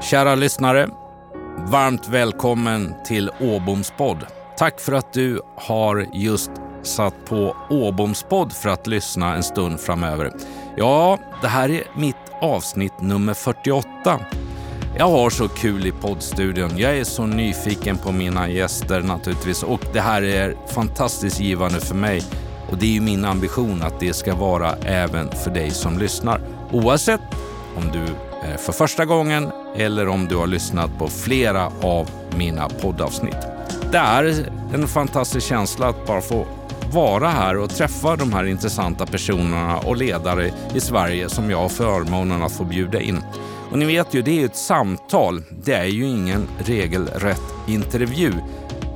Kära lyssnare, varmt välkommen till Åboms podd. Tack för att du har just satt på Åboms podd för att lyssna en stund framöver. Ja, det här är mitt avsnitt nummer 48. Jag har så kul i poddstudion. Jag är så nyfiken på mina gäster naturligtvis och det här är fantastiskt givande för mig. Och det är ju min ambition att det ska vara även för dig som lyssnar. Oavsett om du eh, för första gången eller om du har lyssnat på flera av mina poddavsnitt. Det är en fantastisk känsla att bara få vara här och träffa de här intressanta personerna och ledare i Sverige som jag har förmånen att få bjuda in. Och ni vet ju, det är ett samtal. Det är ju ingen regelrätt intervju.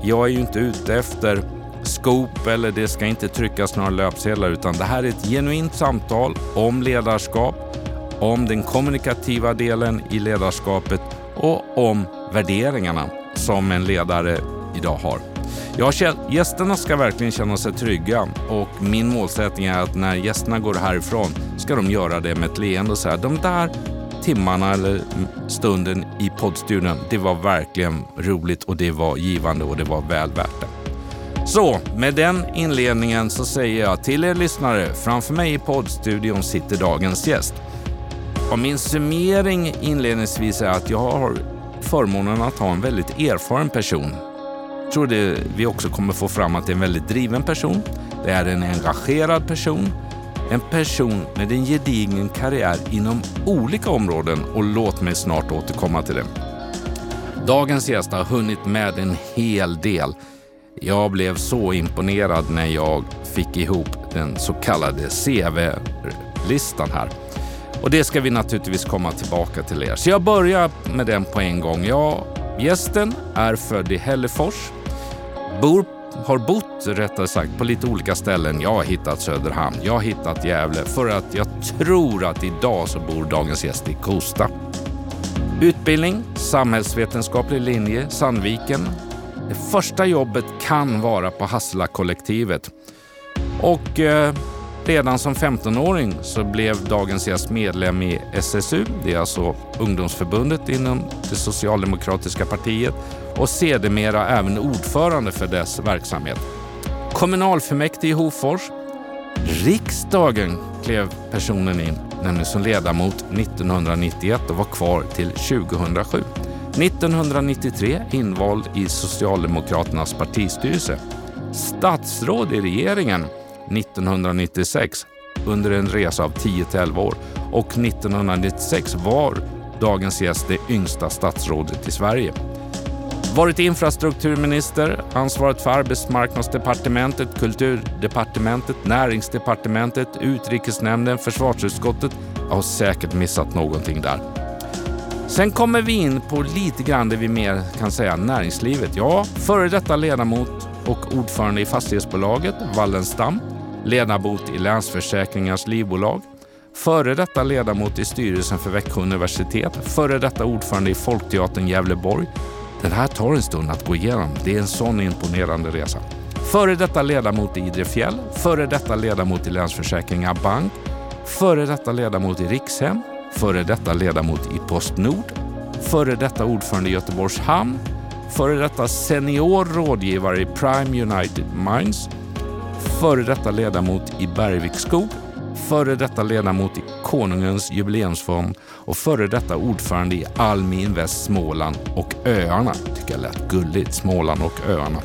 Jag är ju inte ute efter scoop eller det ska inte tryckas några löpsedlar utan det här är ett genuint samtal om ledarskap, om den kommunikativa delen i ledarskapet och om värderingarna som en ledare idag har. Ja, gästerna ska verkligen känna sig trygga och min målsättning är att när gästerna går härifrån ska de göra det med ett leende och säga de där timmarna eller stunden i poddstudion, det var verkligen roligt och det var givande och det var väl värt det. Så med den inledningen så säger jag till er lyssnare, framför mig i poddstudion sitter dagens gäst. Och min summering inledningsvis är att jag har förmånen att ha en väldigt erfaren person. Jag tror det vi också kommer få fram att det är en väldigt driven person. Det är en engagerad person. En person med en gedigen karriär inom olika områden och låt mig snart återkomma till det. Dagens gäst har hunnit med en hel del. Jag blev så imponerad när jag fick ihop den så kallade CV-listan här. Och det ska vi naturligtvis komma tillbaka till er. Så jag börjar med den på en gång. Ja, gästen är född i Hällefors, bor, har bott rättare sagt på lite olika ställen. Jag har hittat Söderhamn, jag har hittat Gävle för att jag tror att idag så bor dagens gäst i Kosta. Utbildning, samhällsvetenskaplig linje, Sandviken. Det första jobbet kan vara på Hassela-kollektivet. Och eh, Redan som 15-åring så blev dagens gäst medlem i SSU, det är alltså ungdomsförbundet inom det socialdemokratiska partiet och sedermera även ordförande för dess verksamhet. Kommunalfullmäktige i Hofors. Riksdagen klev personen in, nämligen som ledamot 1991 och var kvar till 2007. 1993 invald i Socialdemokraternas partistyrelse. Statsråd i regeringen 1996 under en resa av 10-11 år och 1996 var dagens gäst det yngsta statsrådet i Sverige. Varit infrastrukturminister, ansvarat för arbetsmarknadsdepartementet, kulturdepartementet, näringsdepartementet, utrikesnämnden, försvarsutskottet. Jag har säkert missat någonting där. Sen kommer vi in på lite grann det vi mer kan säga näringslivet. Ja, före detta ledamot och ordförande i fastighetsbolaget Wallenstam ledamot i Länsförsäkringars livbolag, före detta ledamot i styrelsen för Växjö universitet, före detta ordförande i Folkteatern Gävleborg. Den här tar en stund att gå igenom. Det är en sån imponerande resa. Före detta ledamot i Idre fjäll, före detta ledamot i Länsförsäkringar Bank, före detta ledamot i Rikshem, före detta ledamot i Postnord, före detta ordförande i Göteborgs hamn, före detta senior rådgivare i Prime United Minds, före detta ledamot i Bergviksskog, före detta ledamot i Konungens jubileumsfond och före detta ordförande i Almi Invest Småland och öarna. Tycker jag lät gulligt, Småland och öarna.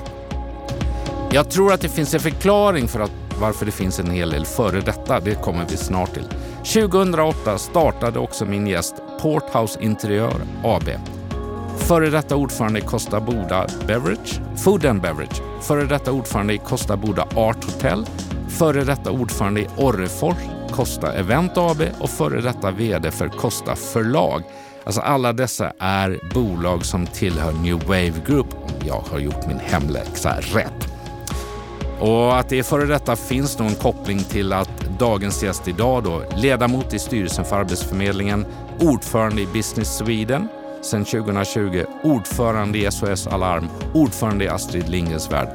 Jag tror att det finns en förklaring för att varför det finns en hel del före detta. Det kommer vi snart till. 2008 startade också min gäst Porthouse Interiör AB Före detta ordförande i Costa Boda Beverage, Food and Beverage. Före detta ordförande i Costa Boda Art Hotel. Före detta ordförande i Orrefors Costa Event AB och före detta VD för Costa Förlag. Alltså alla dessa är bolag som tillhör New Wave Group om jag har gjort min hemläxa rätt. Och att det är före detta finns nog en koppling till att dagens gäst idag då, ledamot i styrelsen för Arbetsförmedlingen, ordförande i Business Sweden, sedan 2020, ordförande i SOS Alarm, ordförande i Astrid Lindgrens Värld.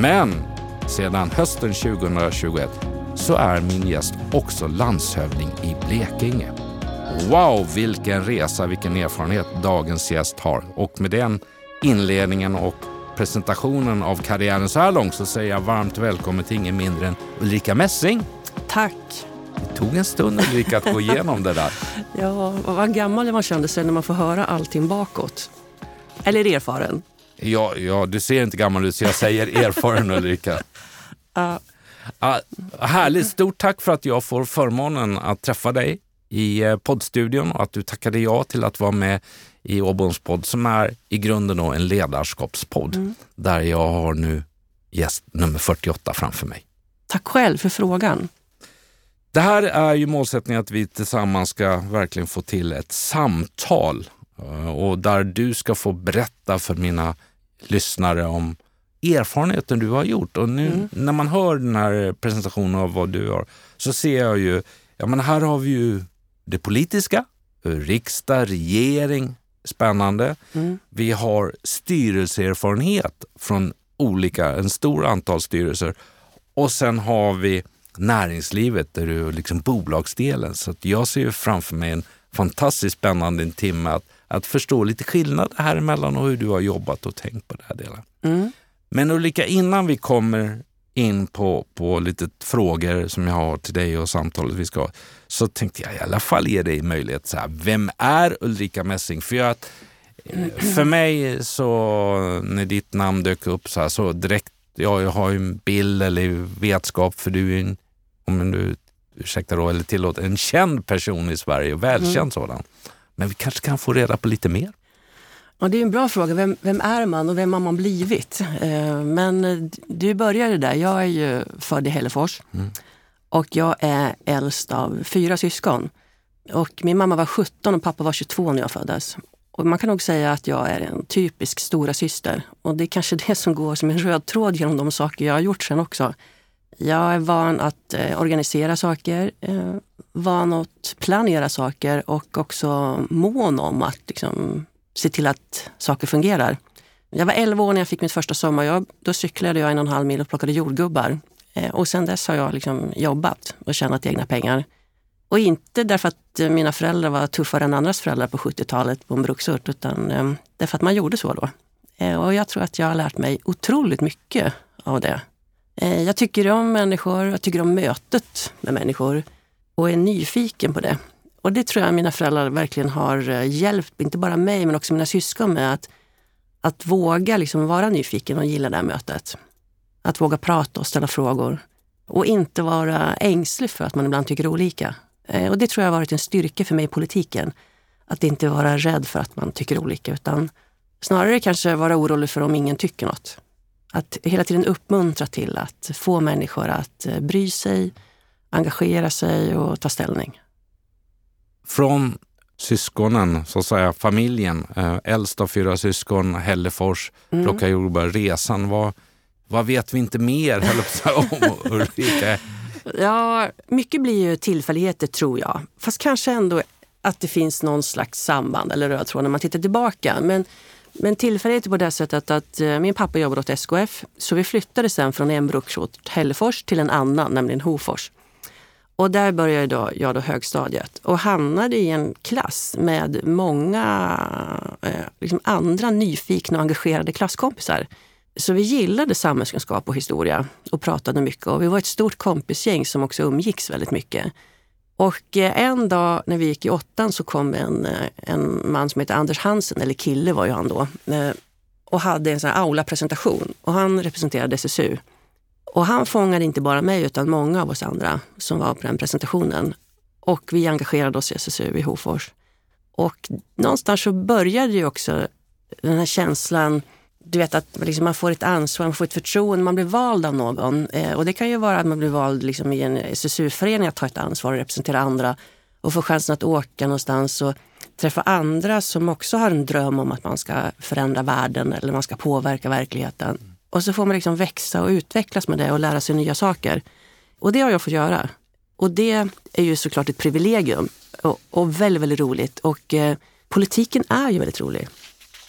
Men sedan hösten 2021 så är min gäst också landshövding i Blekinge. Wow, vilken resa, vilken erfarenhet dagens gäst har. Och med den inledningen och presentationen av karriären så här långt så säger jag varmt välkommen till ingen mindre än Ulrika Messing. Tack. Det tog en stund Ulrika att gå igenom det där. Ja, vad gammal man kände sig när man får höra allting bakåt. Eller erfaren. Ja, ja, du ser inte gammal ut så jag säger erfaren Ulrika. Uh. Uh, härligt, stort tack för att jag får förmånen att träffa dig i eh, poddstudion och att du tackade ja till att vara med i Åboms podd som är i grunden då en ledarskapspodd mm. där jag har nu gäst nummer 48 framför mig. Tack själv för frågan. Det här är ju målsättningen att vi tillsammans ska verkligen få till ett samtal eh, och där du ska få berätta för mina lyssnare om erfarenheten du har gjort. Och nu mm. när man hör den här presentationen av vad du har så ser jag ju, ja men här har vi ju det politiska, riksdag, regering, spännande. Mm. Vi har styrelseerfarenhet från olika, en stor antal styrelser. Och sen har vi näringslivet, där du liksom bolagsdelen. Så jag ser framför mig en fantastiskt spännande timme att, att förstå lite skillnader här emellan och hur du har jobbat och tänkt på det här delen. Mm. Men Ulrika, innan vi kommer in på, på lite frågor som jag har till dig och samtalet vi ska ha, så tänkte jag i alla fall ge dig möjlighet. Så här, vem är Ulrika Messing? För, jag, för mig så när ditt namn dök upp så, här, så direkt, ja, jag har ju en bild eller vetskap för du är en, om du ursäkta då, eller tillåter, en känd person i Sverige, välkänd mm. sådan. Men vi kanske kan få reda på lite mer? Ja, det är en bra fråga. Vem, vem är man och vem har man blivit? Eh, men eh, du började där. Jag är ju född i Hällefors mm. och jag är äldst av fyra syskon. Och min mamma var 17 och pappa var 22 när jag föddes. Och man kan nog säga att jag är en typisk stora syster. Och det är kanske det som går som en röd tråd genom de saker jag har gjort sen också. Jag är van att eh, organisera saker, eh, van att planera saker och också mån om att liksom, se till att saker fungerar. Jag var 11 år när jag fick mitt första sommarjobb. Då cyklade jag en och en halv mil och plockade jordgubbar. Eh, och sen dess har jag liksom jobbat och tjänat egna pengar. Och inte därför att eh, mina föräldrar var tuffare än andras föräldrar på 70-talet på en bruksort, utan eh, därför att man gjorde så då. Eh, och jag tror att jag har lärt mig otroligt mycket av det. Eh, jag tycker om människor, jag tycker om mötet med människor och är nyfiken på det. Och det tror jag mina föräldrar verkligen har eh, hjälpt, inte bara mig men också mina syskon med. Att, att våga liksom vara nyfiken och gilla det här mötet. Att våga prata och ställa frågor. Och inte vara ängslig för att man ibland tycker olika. Eh, och det tror jag har varit en styrka för mig i politiken. Att inte vara rädd för att man tycker olika utan snarare kanske vara orolig för om ingen tycker något. Att hela tiden uppmuntra till att få människor att eh, bry sig, engagera sig och ta ställning från syskonen, så att säga familjen, eh, äldst av fyra syskon, Hällefors, mm. plocka jordgubbar, resan. Vad, vad vet vi inte mer om Ulrika? Ja, mycket blir ju tillfälligheter tror jag. Fast kanske ändå att det finns någon slags samband eller röd tråd när man tittar tillbaka. Men, men tillfälligheter på det sättet att eh, min pappa jobbade åt SKF så vi flyttade sen från en bruksort, Hällefors, till en annan, nämligen Hofors. Och där började då, jag då högstadiet och hamnade i en klass med många eh, liksom andra nyfikna och engagerade klasskompisar. Så vi gillade samhällskunskap och historia och pratade mycket. Och vi var ett stort kompisgäng som också umgicks väldigt mycket. Och eh, en dag när vi gick i åttan så kom en, eh, en man som heter Anders Hansen, eller kille var ju han då, eh, och hade en sån här aula-presentation. Och han representerade SSU. Och han fångade inte bara mig utan många av oss andra som var på den presentationen. Och vi engagerade oss i SSU i Hofors. Och någonstans så började ju också den här känslan, du vet att liksom man får ett ansvar, man får ett förtroende, man blir vald av någon. Eh, och det kan ju vara att man blir vald liksom i en SSU-förening att ta ett ansvar och representera andra och få chansen att åka någonstans och träffa andra som också har en dröm om att man ska förändra världen eller man ska påverka verkligheten. Och så får man liksom växa och utvecklas med det och lära sig nya saker. Och det har jag fått göra. Och det är ju såklart ett privilegium och, och väldigt, väldigt roligt. Och eh, politiken är ju väldigt rolig.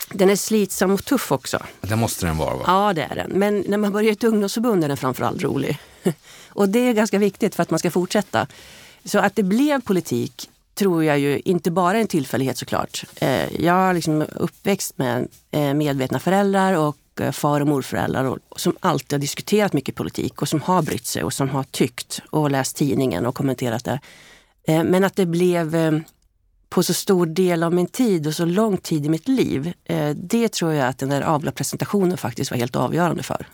Den är slitsam och tuff också. Det måste den vara va? Ja, det är den. Men när man börjar i ett ungdomsförbund är den framförallt rolig. och det är ganska viktigt för att man ska fortsätta. Så att det blev politik tror jag ju inte bara är en tillfällighet såklart. Eh, jag har liksom uppväxt med eh, medvetna föräldrar och eh, far och morföräldrar som alltid har diskuterat mycket politik och som har brytt sig och som har tyckt och läst tidningen och kommenterat det. Men att det blev på så stor del av min tid och så lång tid i mitt liv. Det tror jag att den där avla-presentationen faktiskt var helt avgörande för.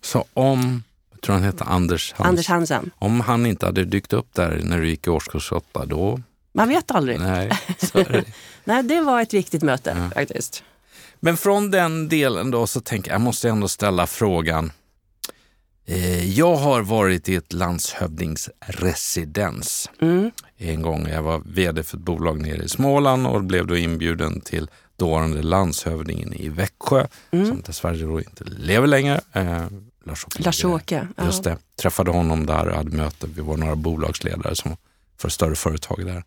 Så om, jag tror han heter Anders Hansen. Anders Hansen. Om han inte hade dykt upp där när du gick i årskurs 8, då man vet aldrig. Nej, det. Nej, det var ett viktigt möte ja. faktiskt. Men från den delen då så tänker jag, jag måste ändå ställa frågan. Eh, jag har varit i ett landshövdingsresidens mm. en gång. Jag var vd för ett bolag nere i Småland och blev då inbjuden till dåvarande landshövdingen i Växjö, mm. som dessvärre då inte lever längre. Eh, Lars-Åke. Lars-Åke. Just det. Träffade honom där och hade möte. Vi var några bolagsledare som för större företag där.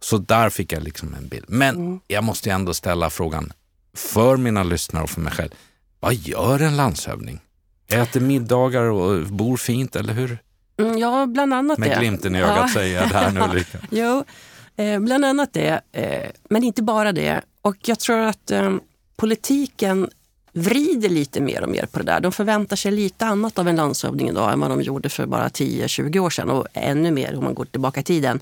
Så där fick jag liksom en bild. Men mm. jag måste ändå ställa frågan för mina lyssnare och för mig själv. Vad gör en landshövding? Äter middagar och bor fint, eller hur? Mm, ja, bland annat Med det. Med glimten i ögat ja. säger jag det här nu Ulrika. jo, eh, bland annat det. Eh, men inte bara det. Och jag tror att eh, politiken vrider lite mer och mer på det där. De förväntar sig lite annat av en landshövding idag än vad de gjorde för bara 10-20 år sedan och ännu mer om man går tillbaka i tiden.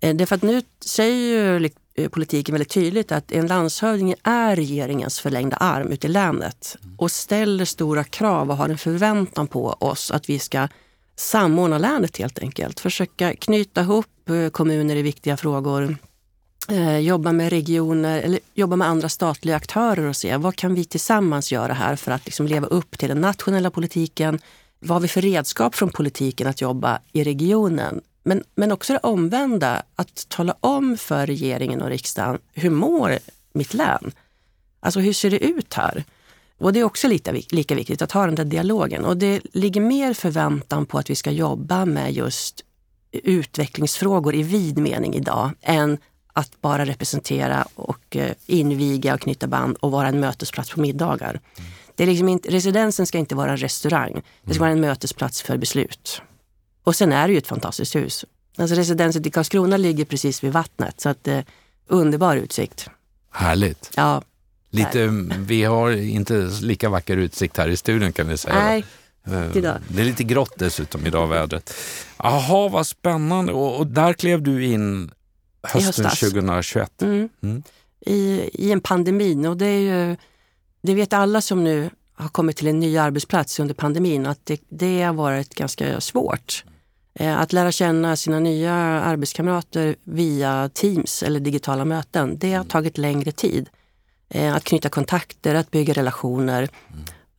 Därför att nu säger ju Eh, politiken väldigt tydligt att en landshövding är regeringens förlängda arm ute i länet och ställer stora krav och har en förväntan på oss att vi ska samordna länet helt enkelt. Försöka knyta ihop eh, kommuner i viktiga frågor, eh, jobba med regioner eller jobba med andra statliga aktörer och se vad kan vi tillsammans göra här för att liksom leva upp till den nationella politiken. Vad har vi för redskap från politiken att jobba i regionen? Men, men också det omvända, att tala om för regeringen och riksdagen, hur mår mitt län? Alltså hur ser det ut här? Och det är också lika, lika viktigt att ha den där dialogen. Och det ligger mer förväntan på att vi ska jobba med just utvecklingsfrågor i vid mening idag än att bara representera och eh, inviga och knyta band och vara en mötesplats på middagar. Det är liksom inte, residensen ska inte vara en restaurang. Det ska vara en mötesplats för beslut. Och sen är det ju ett fantastiskt hus. Alltså residenset i Karlskrona ligger precis vid vattnet så att eh, underbar utsikt. Härligt. Ja. Lite, vi har inte lika vacker utsikt här i studion kan vi säga. Nej, eh, idag. Det är lite grått dessutom idag vädret. Jaha, vad spännande. Och, och, där klev du in hösten 2021. Mm. Mm. I, I en pandemi. Och det, är ju, det vet alla som nu har kommit till en ny arbetsplats under pandemin att det, det har varit ganska svårt. Eh, att lära känna sina nya arbetskamrater via Teams eller digitala möten, det har tagit längre tid. Eh, att knyta kontakter, att bygga relationer.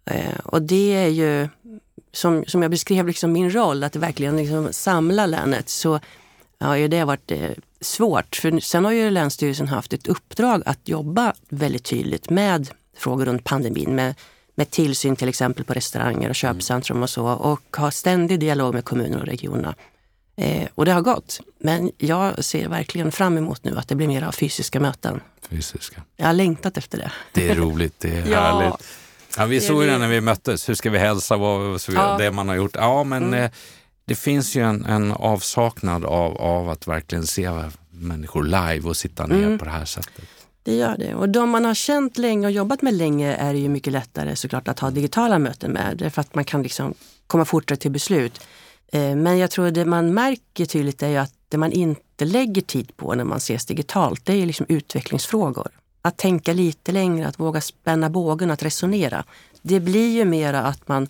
Eh, och det är ju, som, som jag beskrev liksom min roll, att verkligen liksom samla länet, så har det varit svårt. För sen har ju Länsstyrelsen haft ett uppdrag att jobba väldigt tydligt med frågor runt pandemin, med med tillsyn till exempel på restauranger och köpcentrum och så och har ständig dialog med kommuner och regionerna. Eh, och det har gått. Men jag ser verkligen fram emot nu att det blir mer av fysiska möten. Fysiska. Jag har längtat efter det. Det är roligt, det är ja. härligt. Ja, vi såg ju det när vi möttes. Hur ska vi hälsa? Vad, så ja. Det man har gjort. Ja, men mm. eh, det finns ju en, en avsaknad av, av att verkligen se människor live och sitta ner mm. på det här sättet. Det gör det. Och de man har känt länge och jobbat med länge är det ju mycket lättare såklart att ha digitala möten med. För att man kan liksom komma fortare till beslut. Eh, men jag tror det man märker tydligt är ju att det man inte lägger tid på när man ses digitalt, det är liksom utvecklingsfrågor. Att tänka lite längre, att våga spänna bågen, att resonera. Det blir ju mera att man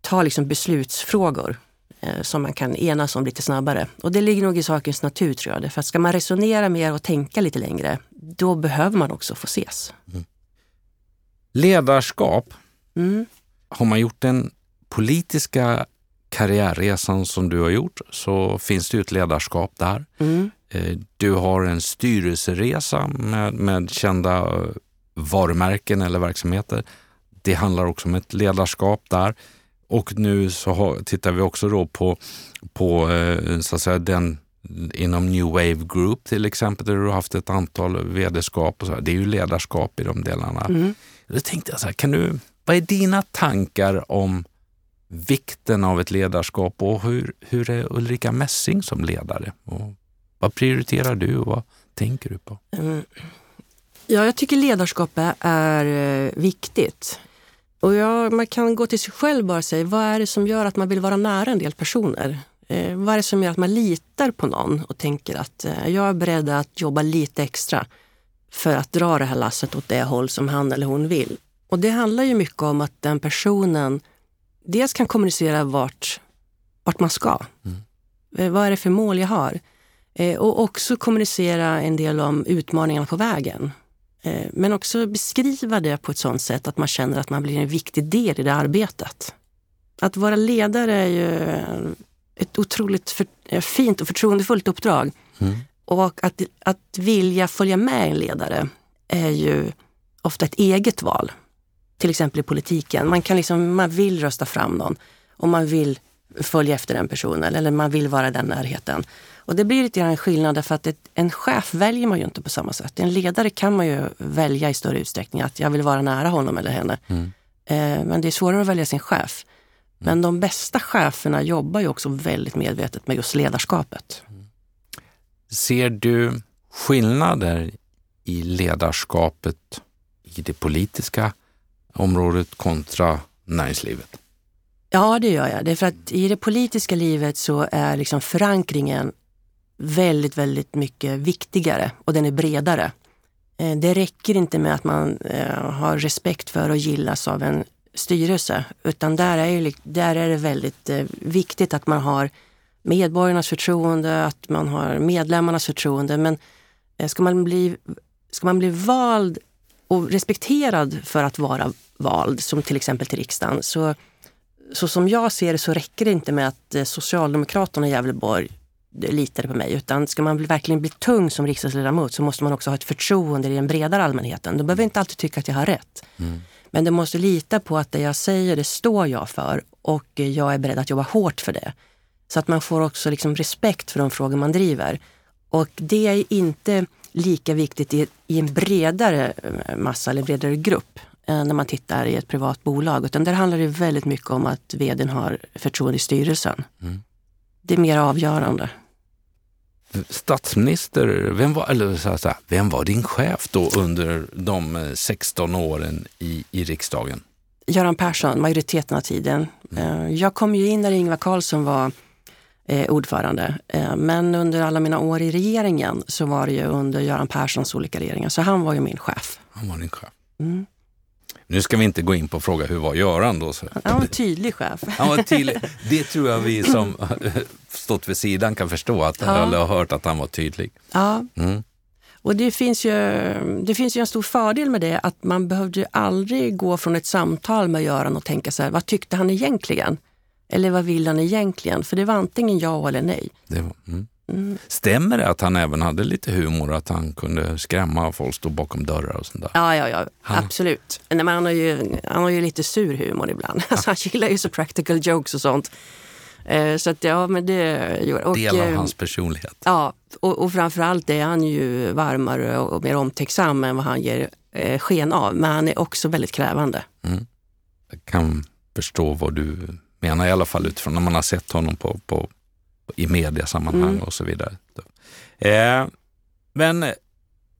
tar liksom beslutsfrågor eh, som man kan enas om lite snabbare. Och det ligger nog i sakens natur tror jag. För att ska man resonera mer och tänka lite längre, då behöver man också få ses. Mm. Ledarskap. Mm. Har man gjort den politiska karriärresan som du har gjort så finns det ju ett ledarskap där. Mm. Eh, du har en styrelseresa med, med kända eh, varumärken eller verksamheter. Det handlar också om ett ledarskap där. Och nu så har, tittar vi också då på, på eh, så att säga, den inom New Wave Group till exempel, där du har haft ett antal vd-skap. Och så, det är ju ledarskap i de delarna. Mm. Då tänkte jag så här, kan du, vad är dina tankar om vikten av ett ledarskap och hur, hur är Ulrika Messing som ledare? Och Vad prioriterar du och vad tänker du på? Mm. Ja, jag tycker ledarskap är eh, viktigt. Och ja, man kan gå till sig själv och bara säga, vad är det som gör att man vill vara nära en del personer? Eh, vad är det som gör att man litar på någon och tänker att eh, jag är beredd att jobba lite extra för att dra det här lasset åt det håll som han eller hon vill? Och det handlar ju mycket om att den personen dels kan kommunicera vart, vart man ska. Mm. Eh, vad är det för mål jag har? Eh, och också kommunicera en del om utmaningarna på vägen. Eh, men också beskriva det på ett sådant sätt att man känner att man blir en viktig del i det arbetet. Att vara ledare är ju ett otroligt för, eh, fint och förtroendefullt uppdrag. Mm. Och att, att vilja följa med en ledare är ju ofta ett eget val. Till exempel i politiken. Man, kan liksom, man vill rösta fram någon och man vill följa efter den personen eller man vill vara i den närheten. Och det blir lite grann skillnad för att ett, en chef väljer man ju inte på samma sätt. En ledare kan man ju välja i större utsträckning att jag vill vara nära honom eller henne. Mm. Eh, men det är svårare att välja sin chef. Men de bästa cheferna jobbar ju också väldigt medvetet med just ledarskapet. Ser du skillnader i ledarskapet i det politiska området kontra näringslivet? Ja, det gör jag. Det är för att i det politiska livet så är liksom förankringen väldigt, väldigt mycket viktigare och den är bredare. Eh, det räcker inte med att man eh, har respekt för och gillas av en styrelse, utan där är, där är det väldigt eh, viktigt att man har medborgarnas förtroende, att man har medlemmarnas förtroende. Men eh, ska man bli, ska man bli vald och respekterad för att vara vald, som till exempel till riksdagen, så, så som jag ser det så räcker det inte med att eh, Socialdemokraterna i Gävleborg litade på mig. Utan ska man verkligen bli tung som riksdagsledamot så måste man också ha ett förtroende i den bredare allmänheten. De behöver inte alltid tycka att jag har rätt. Mm. Men de måste lita på att det jag säger, det står jag för och jag är beredd att jobba hårt för det. Så att man får också liksom respekt för de frågor man driver. Och det är inte lika viktigt i, i en bredare eh, massa eller bredare grupp eh, när man tittar i ett privat bolag. Utan där handlar det väldigt mycket om att vdn har förtroende i styrelsen. Mm. Det är mer avgörande statsminister, vem var, eller så här, vem var din chef då under de 16 eh, åren i, i riksdagen? Göran Persson, majoriteten av tiden. Mm. Eh, jag kom ju in när Ingvar Carlsson var eh, ordförande. Men under alla mina år i regeringen så var det ju under Göran Perssons olika regeringar. Så han var ju min chef. Han var din chef. Mm. Nu ska vi inte gå in på fråga hur var Göran då? Han var en tydlig chef. Han var tydlig. Det tror jag vi som stått vid sidan kan förstå, att, ja. eller har hört att han var tydlig. Ja. Mm. Och det finns, ju, det finns ju en stor fördel med det, att man behövde aldrig gå från ett samtal med Göran och tänka så här, vad tyckte han egentligen? Eller vad vill han egentligen? För det var antingen ja eller nej. Det var, mm. Mm. Stämmer det att han även hade lite humor, att han kunde skrämma folk, stå bakom dörrar och sånt där? Ja, ja, ja han... absolut. Nej, men han, har ju, han har ju lite sur humor ibland. Ja. Alltså, han gillar ju så practical jokes och sånt. Eh, så att, ja, men det gör och, Del av eh, hans personlighet. Ja, och, och framförallt är han ju varmare och, och mer omtänksam än vad han ger eh, sken av. Men han är också väldigt krävande. Mm. Jag kan förstå vad du menar i alla fall utifrån när man har sett honom på, på i mediasammanhang mm. och så vidare. Eh, men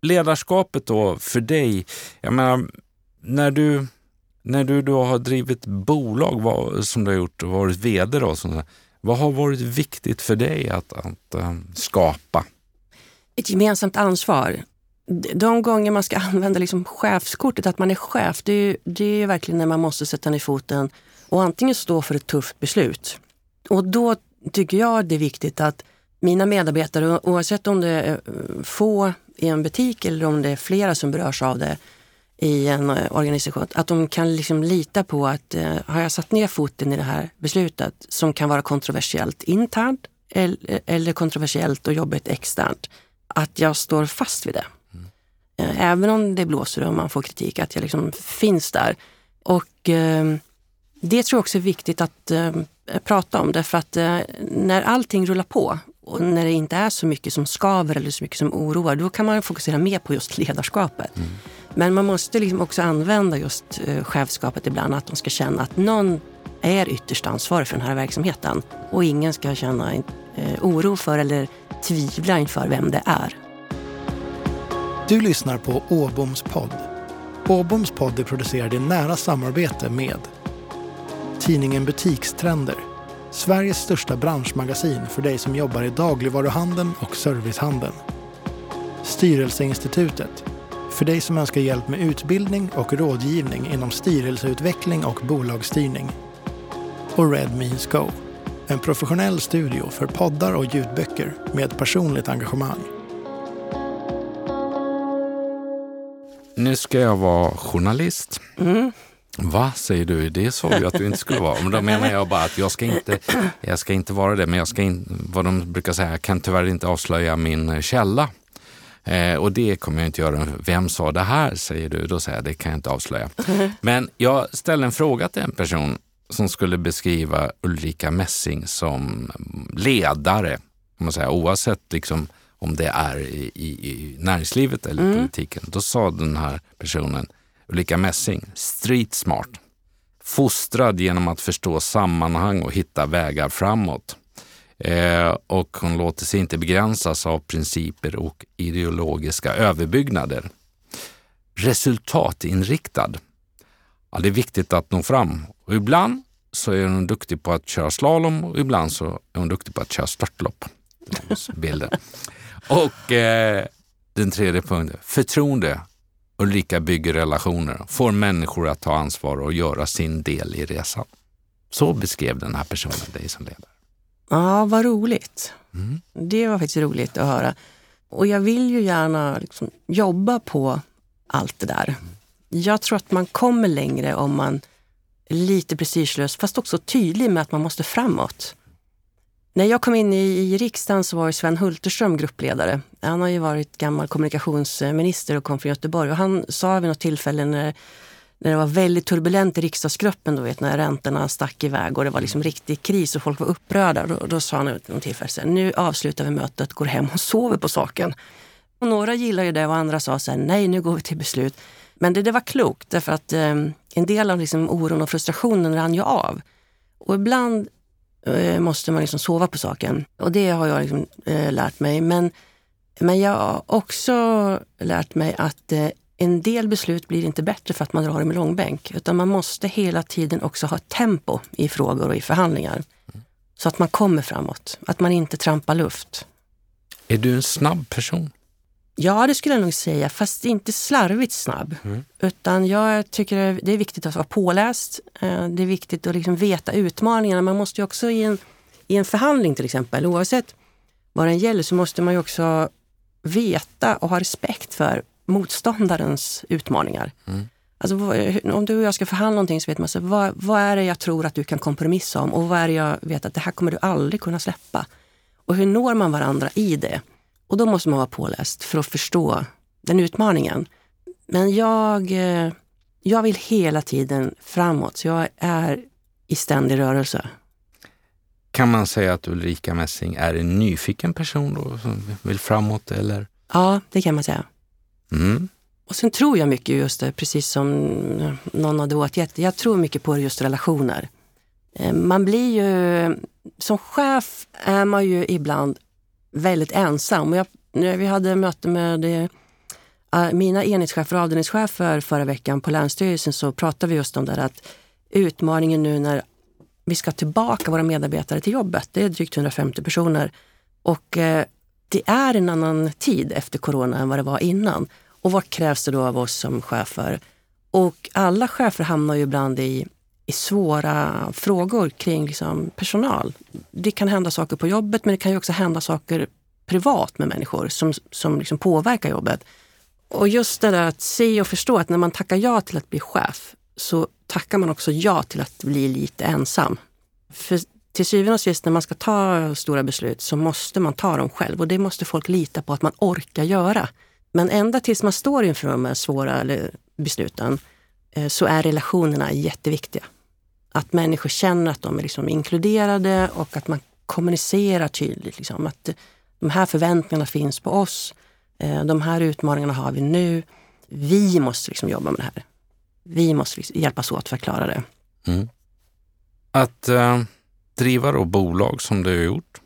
ledarskapet då för dig, jag menar, när du, när du då har drivit bolag vad, som du har gjort och varit VD då, sånt vad har varit viktigt för dig att, att um, skapa? Ett gemensamt ansvar. De gånger man ska använda liksom chefskortet, att man är chef, det är, det är verkligen när man måste sätta ner foten och antingen stå för ett tufft beslut. Och då tycker jag det är viktigt att mina medarbetare, oavsett om det är få i en butik eller om det är flera som berörs av det i en eh, organisation, att de kan liksom lita på att eh, har jag satt ner foten i det här beslutet som kan vara kontroversiellt internt eller, kontroversiellt och jobbigt externt, att jag står fast vid det. Mm. Eh, även om det blåser och man får kritik, att jag liksom finns där. Och eh, det tror jag också är viktigt att eh, prata om därför att eh, när allting rullar på och när det inte är så mycket som skaver eller så mycket som oroar, då kan man fokusera mer på just ledarskapet. Mm. Men man måste liksom också använda just eh, chefskapet ibland, att de ska känna att någon är ytterst ansvarig för den här verksamheten och ingen ska känna eh, oro för eller tvivla inför vem det är. Du lyssnar på Åboms podd. Åboms podd är producerad i nära samarbete med tidningen Butikstrender, Sveriges största branschmagasin för dig som jobbar i dagligvaruhandeln och servicehandeln. Styrelseinstitutet, för dig som önskar hjälp med utbildning och rådgivning inom styrelseutveckling och bolagsstyrning. Och Red Means Go, en professionell studio för poddar och ljudböcker med personligt engagemang. Nu ska jag vara journalist. Mm. Va, säger du? Det sa du att du inte skulle vara. Men då menar jag bara att jag ska inte, jag ska inte vara det, men jag ska inte, vad de brukar säga, jag kan tyvärr inte avslöja min källa. Eh, och det kommer jag inte göra. Vem sa det här, säger du. Då säger jag, det kan jag inte avslöja. Men jag ställde en fråga till en person som skulle beskriva Ulrika Messing som ledare, om man säger, oavsett liksom om det är i, i, i näringslivet eller Mm. politiken. Då sa den här personen, Ulrika Messing, street smart. Fostrad genom att förstå sammanhang och hitta vägar framåt. Eh, och hon låter sig inte begränsas av principer och ideologiska överbyggnader. Resultatinriktad. Ja, det är viktigt att nå fram. Och ibland så är hon duktig på att köra slalom och ibland så är hon duktig på att köra störtlopp. Bilden. Och eh, den tredje punkten, förtroende. Ulrika bygger relationer, får människor att ta ansvar och göra sin del i resan. Så beskrev den här personen dig som ledare. Ja, vad roligt. Mm. Det var faktiskt roligt att höra. Och jag vill ju gärna liksom jobba på allt det där. Jag tror att man kommer längre om man är lite prestigelös, fast också tydlig med att man måste framåt. När jag kom in i, i riksdagen så var Sven Hulterström gruppledare. Han har ju varit gammal kommunikationsminister och kom från Göteborg. Och han sa vid något tillfälle när, när det var väldigt turbulent i riksdagsgruppen, då vet, när räntorna stack iväg och det var liksom riktig kris och folk var upprörda. Då, då sa han vid något tillfälle, så här, nu avslutar vi mötet, går hem och sover på saken. Och några gillade ju det och andra sa så här, nej nu går vi till beslut. Men det, det var klokt därför att eh, en del av liksom oron och frustrationen rann ju av. Och ibland Eh, måste man liksom sova på saken. Och det har jag liksom, eh, lärt mig. Men, men jag har också lärt mig att eh, en del beslut blir inte bättre för att man drar dem i långbänk. Utan man måste hela tiden också ha tempo i frågor och i förhandlingar. Så att man kommer framåt. Att man inte trampar luft. Är du en snabb person? Ja, det skulle jag nog säga, fast inte slarvigt snabb. Utan jag tycker det är viktigt att vara påläst. Eh, Det är viktigt att liksom veta utmaningarna. Man måste ju också i en, i en förhandling till exempel, oavsett vad den gäller, så måste man ju också veta och ha respekt för motståndarens utmaningar. Alltså, vad- om du och jag ska förhandla någonting så vet man så, vad, vad är det jag tror att du kan kompromissa om och vad är det jag vet att det här kommer du aldrig kunna släppa. Och hur når man varandra i det? Och då måste man vara påläst för att förstå den utmaningen. Men jag, eh, jag vill hela tiden framåt, så jag är i ständig rörelse. Kan man säga att Ulrika Messing är en nyfiken person då, som vill framåt? Eller? Ja, det kan man säga. Mm. Och sen tror jag mycket just det, precis som någon hade återgett, jag tror mycket på just relationer. Eh, Man blir ju, som chef är man ju ibland väldigt ensam. Jag, vi hade möte med eh, mina enhetschefer och avdelningschefer förra veckan på Länsstyrelsen så pratade vi just om det här att utmaningen nu när vi ska tillbaka våra medarbetare till jobbet, det är drygt 150 personer. Och eh, det är en annan tid efter corona än vad det var innan. Och vad krävs det då av oss som chefer? Och alla chefer hamnar ju ibland i, i svåra frågor kring liksom personal. Det kan hända saker på jobbet men det kan ju också hända saker privat med människor som, som liksom påverkar jobbet. Och just det där att se och förstå att när man tackar ja till att bli chef så tackar man också ja till att bli lite ensam. För till syvende och sist när man ska ta stora beslut så måste man ta dem själv och det måste folk lita på att man orkar göra. Men ända tills man står inför de här svåra besluten eh, så är relationerna jätteviktiga. Att människor känner att de är liksom inkluderade och att man kommunicerar tydligt. Liksom, att de här förväntningarna finns på oss. Eh, de här utmaningarna har vi nu. Vi måste liksom jobba med det här. Vi måste liksom hjälpas åt för att klara det. Mm. Att eh, driva då bolag som du har gjort,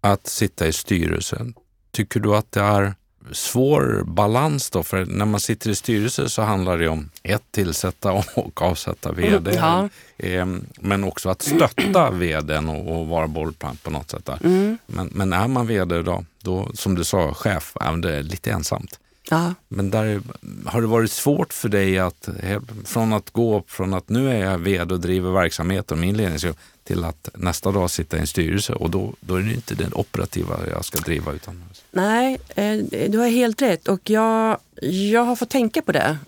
att sitta i styrelsen. Tycker du att det är svår balans då? För när man sitter i styrelse så handlar det om ett, tillsätta och avsätta vd. Mm, ja. Ehm, Men också att stötta vdn och, vara bollplank på något sätt. Mm. Men, men är man vd då, då, som du sa, chef, det är lite ensamt. Ja. Men där, har det varit svårt för dig att från att gå från att nu är jag vd och driver verksamheten, min ledningsgrupp, till att nästa dag sitta i en styrelse och då, då är det inte den operativa jag ska driva utan Nej, eh, du har helt rätt och jag, jag har fått tänka på det.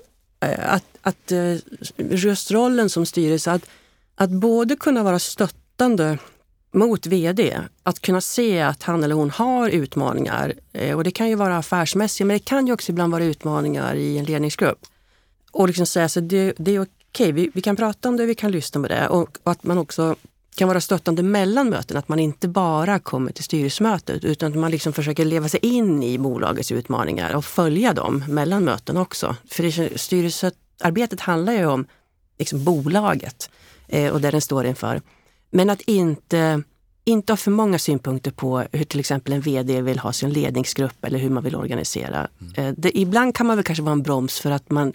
Eh, Att, att eh, just rollen som styrelse, att, att både kunna vara stöttande mot VD, att kunna se att han eller hon har utmaningar. Eh, och det kan ju vara affärsmässiga, men det kan ju också ibland vara utmaningar i en ledningsgrupp. Och liksom säga så det, det är okej, vi, vi kan prata om det, vi kan lyssna på det. Och, och att man också kan vara stöttande mellan möten, att man inte bara kommer till styrelsemötet utan att man liksom försöker leva sig in i bolagets utmaningar och följa dem mellan möten också. För det, styrelsearbetet handlar ju om liksom bolaget eh, och det den står inför. Men att inte, inte ha för många synpunkter på hur till exempel en VD vill ha sin ledningsgrupp eller hur man vill organisera. Eh, det, ibland kan man väl kanske vara en broms för att man,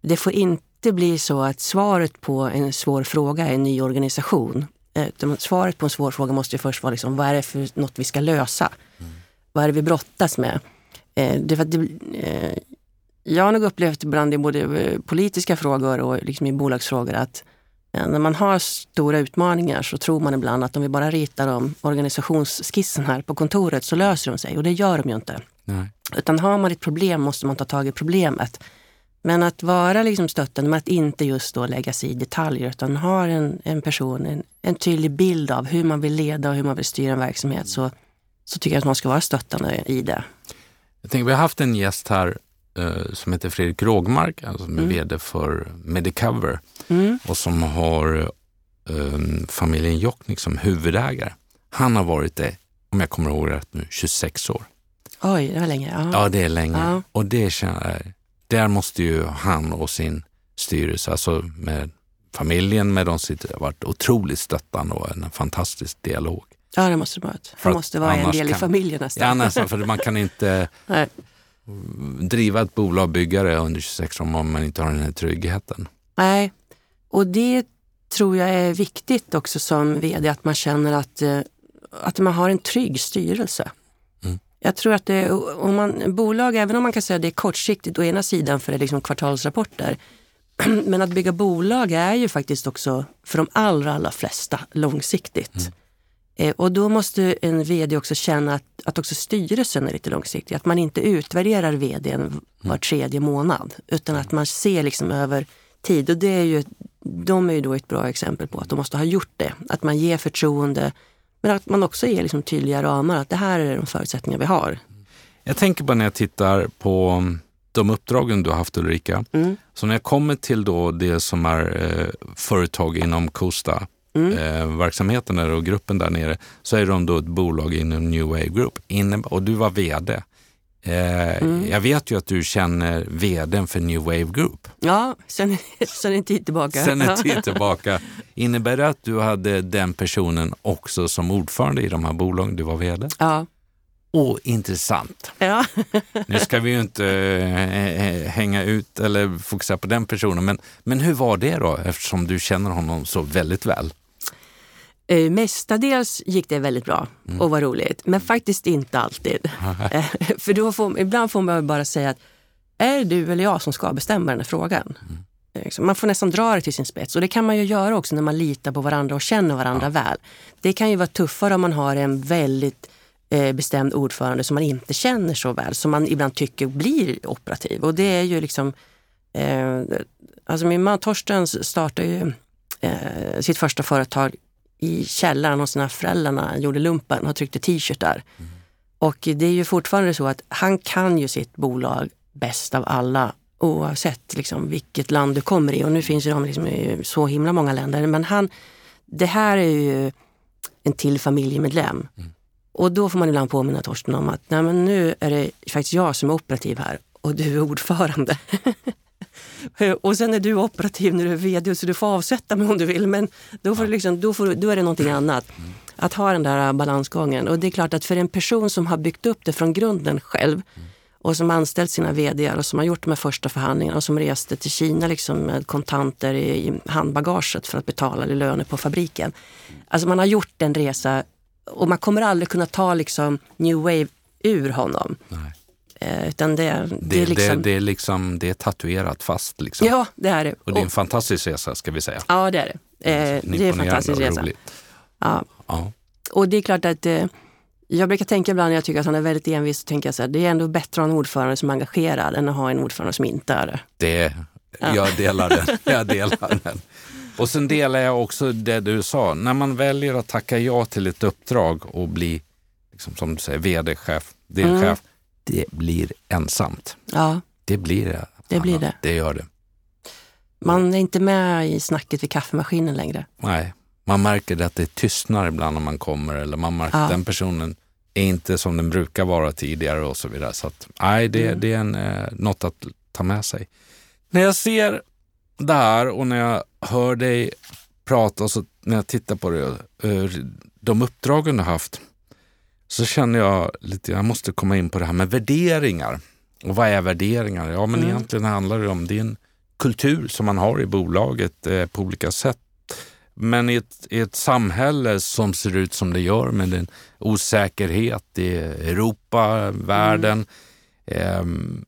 det får inte bli så att svaret på en svår fråga är en ny organisation. Eh, Svaret på en svår fråga måste ju först vara liksom, vad är det för något vi ska lösa? Vad är det vi brottas med? Eh, det, för att det, jag har nog upplevt ibland i både politiska frågor och liksom i bolagsfrågor att eh, när man har stora utmaningar så tror man ibland att om vi bara ritar om organisationsskissen här på kontoret så löser de sig och det gör de ju inte. Nej. Utan har man ett problem måste man ta tag i problemet. Men att vara liksom stöttande, men att inte just då lägga sig i detaljer utan ha en, en person, en, en tydlig bild av hur man vill leda och hur man vill styra en verksamhet så, så tycker jag att man ska vara stöttande i det. Jag tänker, vi har haft en gäst här eh, som heter Fredrik Rågmark, alltså som är Mm. vd för Medicover Mm. och som har eh, familjen Jokknick som huvudägare. Han har varit det, om jag kommer ihåg rätt nu, 26 år. Oj, det var länge. Ja. Ja, det är länge. Ja. Och det känner, där måste ju han och sin styrelse, alltså med familjen, med de sitter, har varit otroligt stöttande och en fantastisk dialog. ja, det måste det vara. Att måste vara en del i kan- familjen nästan. Ja, nästan, för man kan inte driva ett bolag, bygga det under 26 år om man inte har den här tryggheten. Nej, och det tror jag är viktigt också som vd, att man känner att, eh, att man har en trygg styrelse. Mm. Jag tror att det, om man, bolag, även om man kan säga att det är kortsiktigt å ena sidan för det är liksom kvartalsrapporter, men att bygga bolag är ju faktiskt också för de allra, allra flesta långsiktigt. Eh, Och då måste en vd också känna att, att också styrelsen är lite långsiktig. Att man inte utvärderar vdn var tredje månad utan att man ser liksom över tid. Och det är ju, de är ju då ett bra exempel på att de måste ha gjort det. Att man ger förtroende men att man också ger liksom tydliga ramar. Att det här är de förutsättningar vi har. Jag tänker på när jag tittar på de uppdragen du har haft Ulrika. Mm. Så när jag kommer till då det som är eh, företag inom Costa, Mm. eh, verksamheten där och gruppen där nere, så är de då ett bolag inom New Wave Group. Inne, och du var VD. Eh, Mm. Jag vet ju att du känner VDn för New Wave Group Ja, sen, sen en tid tillbaka. sen en tid tillbaka. Innebär det att du hade den personen också som ordförande i de här bolagen du var VD? Ja. Åh, intressant. ja. Nu ska vi ju inte eh, eh, hänga ut eller fokusera på den personen, men, men hur var det då eftersom du känner honom så väldigt väl? Eh, Mestadels gick det väldigt bra och var roligt, men faktiskt inte alltid. Eh, För då får, ibland får man bara säga att är det du eller jag som ska bestämma den här frågan? Eh, liksom, Man får nästan dra det till sin spets och det kan man ju göra också när man litar på varandra och känner varandra väl. Det kan ju vara tuffare om man har en väldigt eh, bestämd ordförande som man inte känner så väl, som man ibland tycker blir operativ. Och det är ju liksom... Eh, alltså min man Torsten startade ju eh, sitt första företag i källaren hos sina föräldrar när han gjorde lumpen och tryckte t-shirtar. Och det är ju fortfarande så att han kan ju sitt bolag bäst av alla oavsett liksom vilket land du kommer i. Och nu finns ju de liksom i så himla många länder. Men han, det här är ju en till familjemedlem. Och då får man ibland påminna Torsten om att Nej, men nu är det faktiskt jag som är operativ här och du är ordförande. och sen är du operativ när du är vd så du får avsätta mig om du vill. Men då, får du liksom, då, får, då är det någonting annat. Att ha den där balansgången. Och det är klart att för en person som har byggt upp det från grunden själv och som anställt sina vd och som har gjort de här första förhandlingarna och som reste till Kina liksom med kontanter i, i handbagaget för att betala löner på fabriken. Alltså man har gjort en resa och man kommer aldrig kunna ta liksom new wave ur honom. Nej. Eh, utan det, det, Det, är liksom... det, är liksom, det är tatuerat fast. Liksom. Ja, det är det. Och det är en fantastisk resa ska vi säga. Ja, det är det. Eh, det är en fantastisk resa. Ja. Ja. Och det är klart att eh, jag brukar tänka ibland när jag tycker att han är väldigt envis, så tänker jag så här, det är ändå bättre att ha en ordförande som är engagerad än att ha en ordförande som inte är det. Det, Jag delar den. Jag delar den. Och sen delar jag också det du sa. När man väljer att tacka ja till ett uppdrag och bli, liksom, som du säger, vd-chef, delchef, det blir ensamt. Ja, Det blir det. Det blir Anna. det. Det gör det. man är inte med i snacket vid kaffemaskinen längre. Nej, man märker att det tystnar ibland när man kommer eller man märker Ja. att den personen är inte som den brukar vara tidigare och så vidare. Så att, nej, det, Mm. det är en, eh, något att ta med sig. När jag ser det här och när jag hör dig prata och så när jag tittar på det, eh, de uppdragen du har haft, så känner jag lite, jag måste komma in på det här med värderingar. Och vad är värderingar? Ja, men Mm. egentligen handlar det om din kultur som man har i bolaget eh, på olika sätt. Men i ett, i ett samhälle som ser ut som det gör med en osäkerhet i Europa, världen. ehm,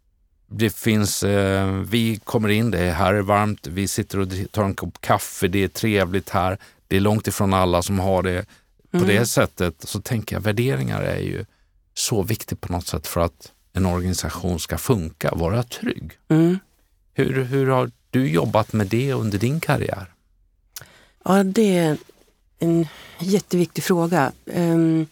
det finns, eh, vi kommer in, det är här är varmt, vi sitter och tar en kopp kaffe, det är trevligt här. Det är långt ifrån alla som har det på Mm. det sättet. Så tänker jag, värderingar är ju så viktigt på något sätt för att en organisation ska funka, vara trygg. Mm. Hur, hur har du jobbat med det under din karriär? Ja, det är en jätteviktig fråga. Ehm,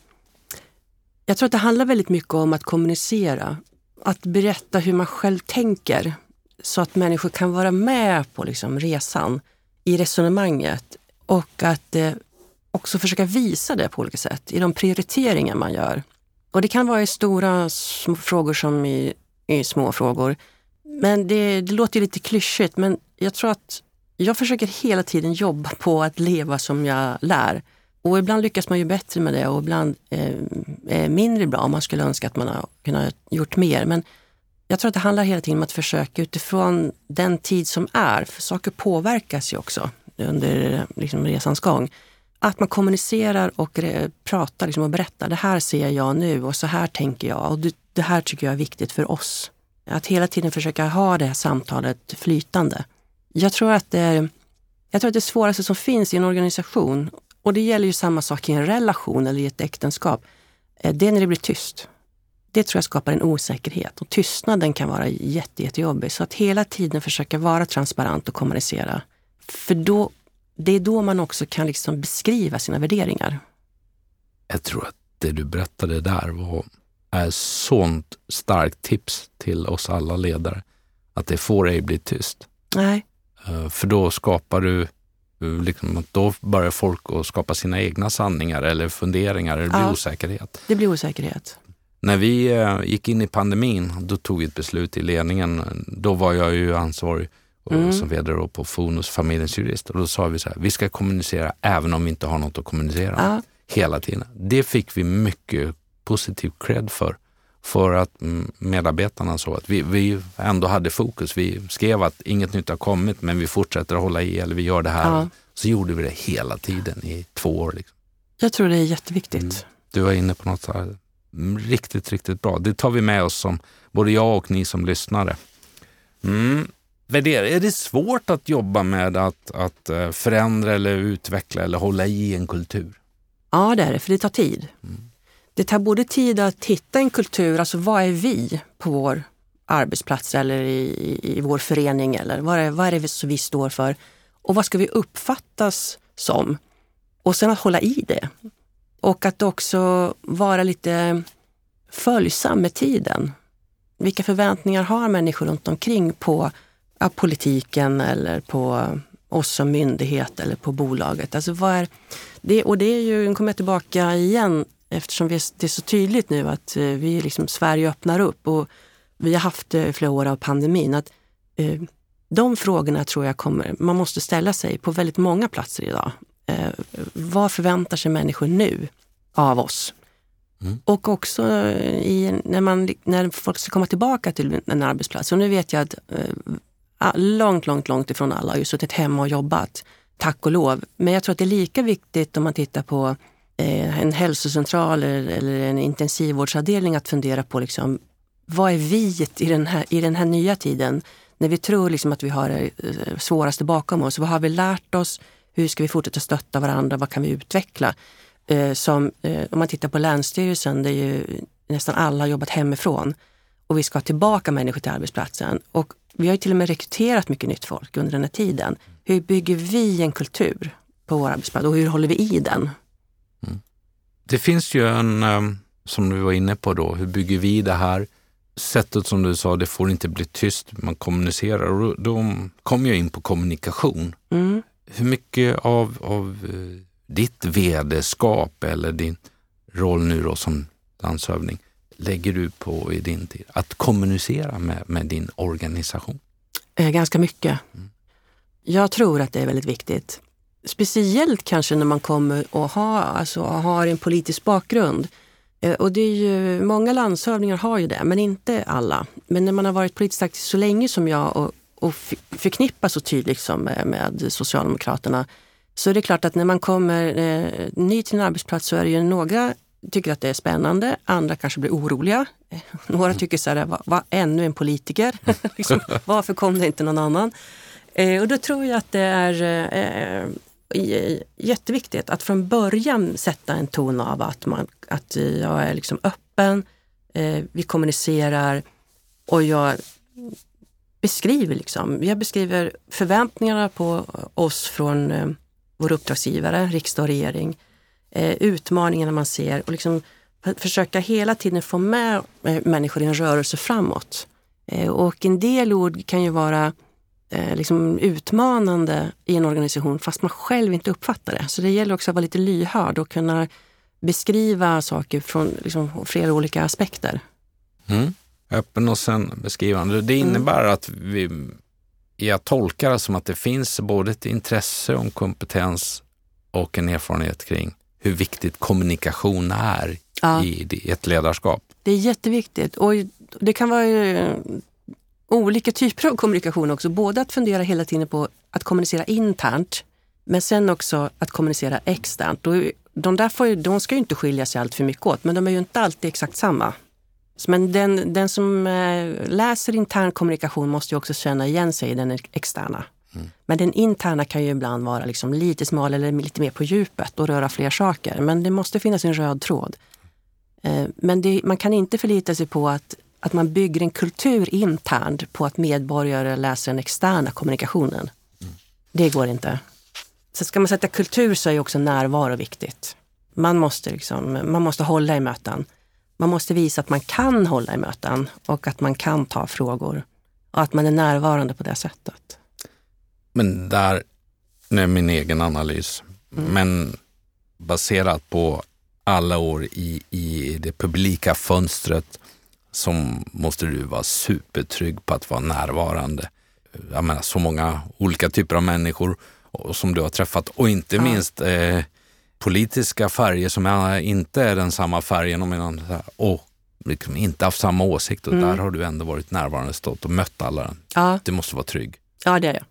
Jag tror att det handlar väldigt mycket om att kommunicera. Att berätta hur man själv tänker så att människor kan vara med på liksom resan i resonemanget och att eh, också försöka visa det på olika sätt i de prioriteringar man gör. Och det kan vara i stora frågor som i, i små frågor. Men det, det låter ju lite klyschigt, men jag tror att jag försöker hela tiden jobba på att leva som jag lär. Och ibland lyckas man ju bättre med det och ibland eh, eh, mindre bra om man skulle önska att man har kunnat gjort mer. Men jag tror att det handlar hela tiden om att försöka utifrån den tid som är, för saker påverkas ju också under liksom, resans gång. Att man kommunicerar och eh, pratar liksom, och berättar, det här ser jag nu och så här tänker jag och det, här tycker jag är viktigt för oss. Att hela tiden försöka ha det här samtalet flytande. Jag tror att det är, jag tror att det svåraste som finns i en organisation, och det gäller ju samma sak i en relation eller i ett äktenskap, eh, det är när det blir tyst. Det tror jag skapar en osäkerhet och tystnaden kan vara jätte, jättejobbig. Så att hela tiden försöka vara transparent och kommunicera. För då, det är då man också kan liksom beskriva sina värderingar. Jag tror att det du berättade där var är sånt starkt tips till oss alla ledare. Att det får ej bli tyst. Nej, Eh, För då skapar du, eh, liksom, då börjar folk att skapa sina egna sanningar eller funderingar, eller det blir Ja. osäkerhet. det blir osäkerhet. När vi eh, gick in i pandemin, då tog vi ett beslut i ledningen. Då var jag ju ansvarig och Mm. som vd då på Fonus, familjens jurist. Och då sa vi så här, vi ska kommunicera även om vi inte har något att kommunicera. Ja, Hela tiden. Det fick vi mycket positiv cred för. För att medarbetarna såg att vi, vi ändå hade fokus. Vi skrev att inget nytt har kommit men vi fortsätter att hålla i eller vi gör det här. Ja. Så gjorde vi det hela tiden i två år. Liksom. jag tror det är jätteviktigt. Mm. Du var inne på något så här, mm, riktigt, riktigt bra. Det tar vi med oss som både jag och ni som lyssnare. Mm. Värdera. Är det svårt att jobba med att, att eh, förändra eller utveckla eller hålla i en kultur? Ja, det är det, för det tar tid. Det tar både tid att hitta en kultur, alltså vad är vi på vår arbetsplats eller i, i, vår förening eller vad är, vad är det som vi står för? Och vad ska vi uppfattas som? Och sen att hålla i det. Och att också vara lite följsam med tiden. Vilka förväntningar har människor runt omkring på politiken eller på oss som myndighet eller på bolaget? Alltså vad är, det, och det är ju, nu kommer jag tillbaka igen eftersom vi, det är så tydligt nu att eh, vi liksom, Sverige öppnar upp och vi har haft eh, flera år av pandemin. Att, eh, De frågorna tror jag kommer, man måste ställa sig på väldigt många platser idag. Eh, vad förväntar sig människor nu av oss? Mm. Och också i, när, man, när folk ska komma tillbaka till en arbetsplats. Och nu vet jag att eh, långt, långt, långt ifrån alla har ju suttit hemma och jobbat. Tack och lov. Men jag tror att det är lika viktigt om man tittar på eh, en hälsocentral eller, en intensivvårdsavdelning att fundera på liksom, vad är vi i den här, i den här nya tiden? När vi tror liksom att vi har det eh, svåraste bakom oss. Vad har vi lärt oss? Hur ska vi fortsätta stötta varandra? Vad kan vi utveckla? Eh, som, om man tittar på Länsstyrelsen, där ju nästan alla har jobbat hemifrån och vi ska ha tillbaka människor till arbetsplatsen. Och vi har till och med rekryterat mycket nytt folk under den här tiden. Hur bygger vi en kultur på vår arbetsplats och hur håller vi i den? Mm. Det finns ju en, ehm, som du var inne på då, hur bygger vi det här? Sättet som du sa, det får inte bli tyst, man kommunicerar. Och då kommer jag in på kommunikation. Mm. Hur mycket av, av eh, ditt vd-skap eller din roll nu då som landshövding lägger du på i din tid? Att kommunicera med, med din organisation? Eh, ganska mycket. Mm. Jag tror att det är väldigt viktigt. Speciellt kanske när man kommer och har, alltså, har en politisk bakgrund. Eh, och det är ju, många landshövdingar har ju det, men inte alla. Men när man har varit politiskt aktiv så länge som jag och, och förknippas så tydligt som med, med Socialdemokraterna så är det klart att när man kommer eh, ny till en arbetsplats så är det ju några tycker att det är spännande, andra kanske blir oroliga. Några tycker så här, vad, ännu en politiker? liksom, varför kom det inte någon annan? Eh, och då tror jag att det är eh, eh, jätteviktigt att från början sätta en ton av att, man, att jag är liksom öppen, eh, vi kommunicerar och jag beskriver liksom, jag beskriver förväntningarna på oss från eh, vår uppdragsgivare, riksdag och regering, eh, utmaningarna man ser och liksom försöka hela tiden få med eh, människor i en rörelse framåt. Eh, och en del ord kan ju vara eh, liksom utmanande i en organisation fast man själv inte uppfattar det. Så det gäller också att vara lite lyhörd och kunna beskriva saker från liksom, flera olika aspekter. Mm. Öppen och sen beskrivande. Det innebär mm. att vi jag tolkar det som att det finns både ett intresse en kompetens och en erfarenhet kring hur viktigt kommunikation är ja. i ett ledarskap. Det är jätteviktigt och det kan vara eh, olika typer av kommunikation också. Både att fundera hela tiden på att kommunicera internt men sen också att kommunicera externt. de, där får, de ska ju inte skilja sig allt för mycket åt men de är ju inte alltid exakt samma. Men den, den som eh, läser intern kommunikation måste ju också känna igen sig i den externa. Mm. Men den interna kan ju ibland vara liksom lite smal eller lite mer på djupet och röra fler saker. Men det måste finnas en röd tråd. Eh, men det, man kan inte förlita sig på att, att man bygger en kultur internt på att medborgare läser den externa kommunikationen. Mm. Det går inte. Så ska man sätta kultur så är också närvaro viktigt. Man måste, liksom, man måste hålla i möten. Man måste visa att man kan hålla i möten och att man kan ta frågor och att man är närvarande på det sättet. Men där, nu är min egen analys, mm. men baserat på alla år i, i det publika fönstret så måste du vara supertrygg på att vara närvarande. Jag menar så många olika typer av människor som du har träffat och inte ja. minst eh, politiska färger som inte är den samma färgen och, och liksom inte haft samma åsikt och mm. där har du ändå varit närvarande, stått och mött alla. Ja. Du måste vara trygg. Ja, det är jag.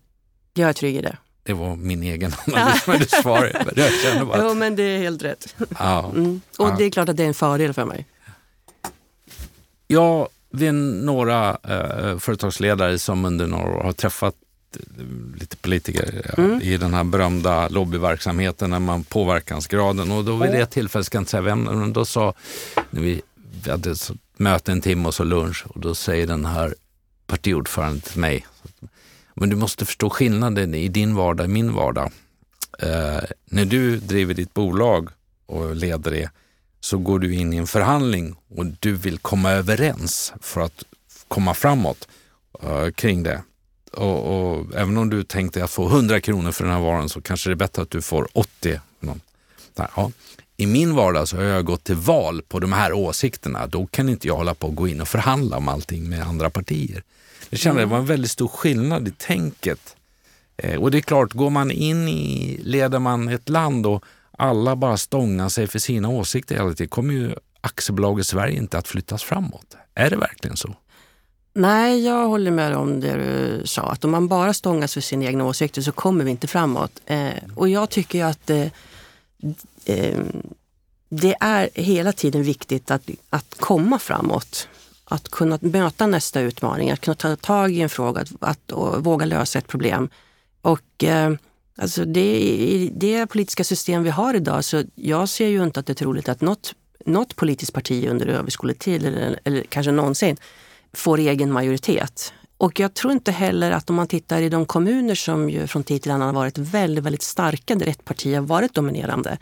Jag är trygg i det. Det var min egen analys, men du svarade. Jag bara att... Jo, men det är helt rätt. Ja. Mm. Och ja. det är klart att det är en fördel för mig. Ja, vi är några eh, företagsledare som under några år har träffat lite politiker mm. i den här berömda lobbyverksamheten, när man påverkansgraden. Och då vid det tillfället, ska jag inte säga vem, men då sa, när vi, vi hade ett möte en timme och så lunch och då säger den här partiordföranden till mig, men du måste förstå skillnaden i din vardag och min vardag. Eh, när du driver ditt bolag och leder det så går du in i en förhandling och du vill komma överens för att komma framåt eh, kring det och, och, även om du tänkte att få 100 kronor för den här varan så kanske det är bättre att du får 80. Ja. i min vardag så har jag gått till val på de här åsikterna. Då kan inte jag hålla på och gå in och förhandla om allting med andra partier. Jag kände mm. det var en väldigt stor skillnad i tänket. Eh, och det är klart, går man in i, leder man ett land och alla bara stångar sig för sina åsikter hela tiden, kommer ju aktiebolaget Sverige inte att flyttas framåt. Är det verkligen så? Nej, jag håller med om det du sa. Att om man bara stångas för sina egna åsikter så kommer vi inte framåt. Eh, och jag tycker att eh, eh, det är hela tiden viktigt att, att komma framåt. Att kunna möta nästa utmaning, att kunna ta tag i en fråga, att, att våga lösa ett problem. Och eh, alltså det, i det politiska system vi har idag så jag ser ju inte att det är troligt att något, något politiskt parti under överskådlig tid eller, eller kanske någonsin får egen majoritet. Och jag tror inte heller att om man tittar i de kommuner som ju från tid till annan har varit väldigt, väldigt starka, där ett parti har varit dominerande,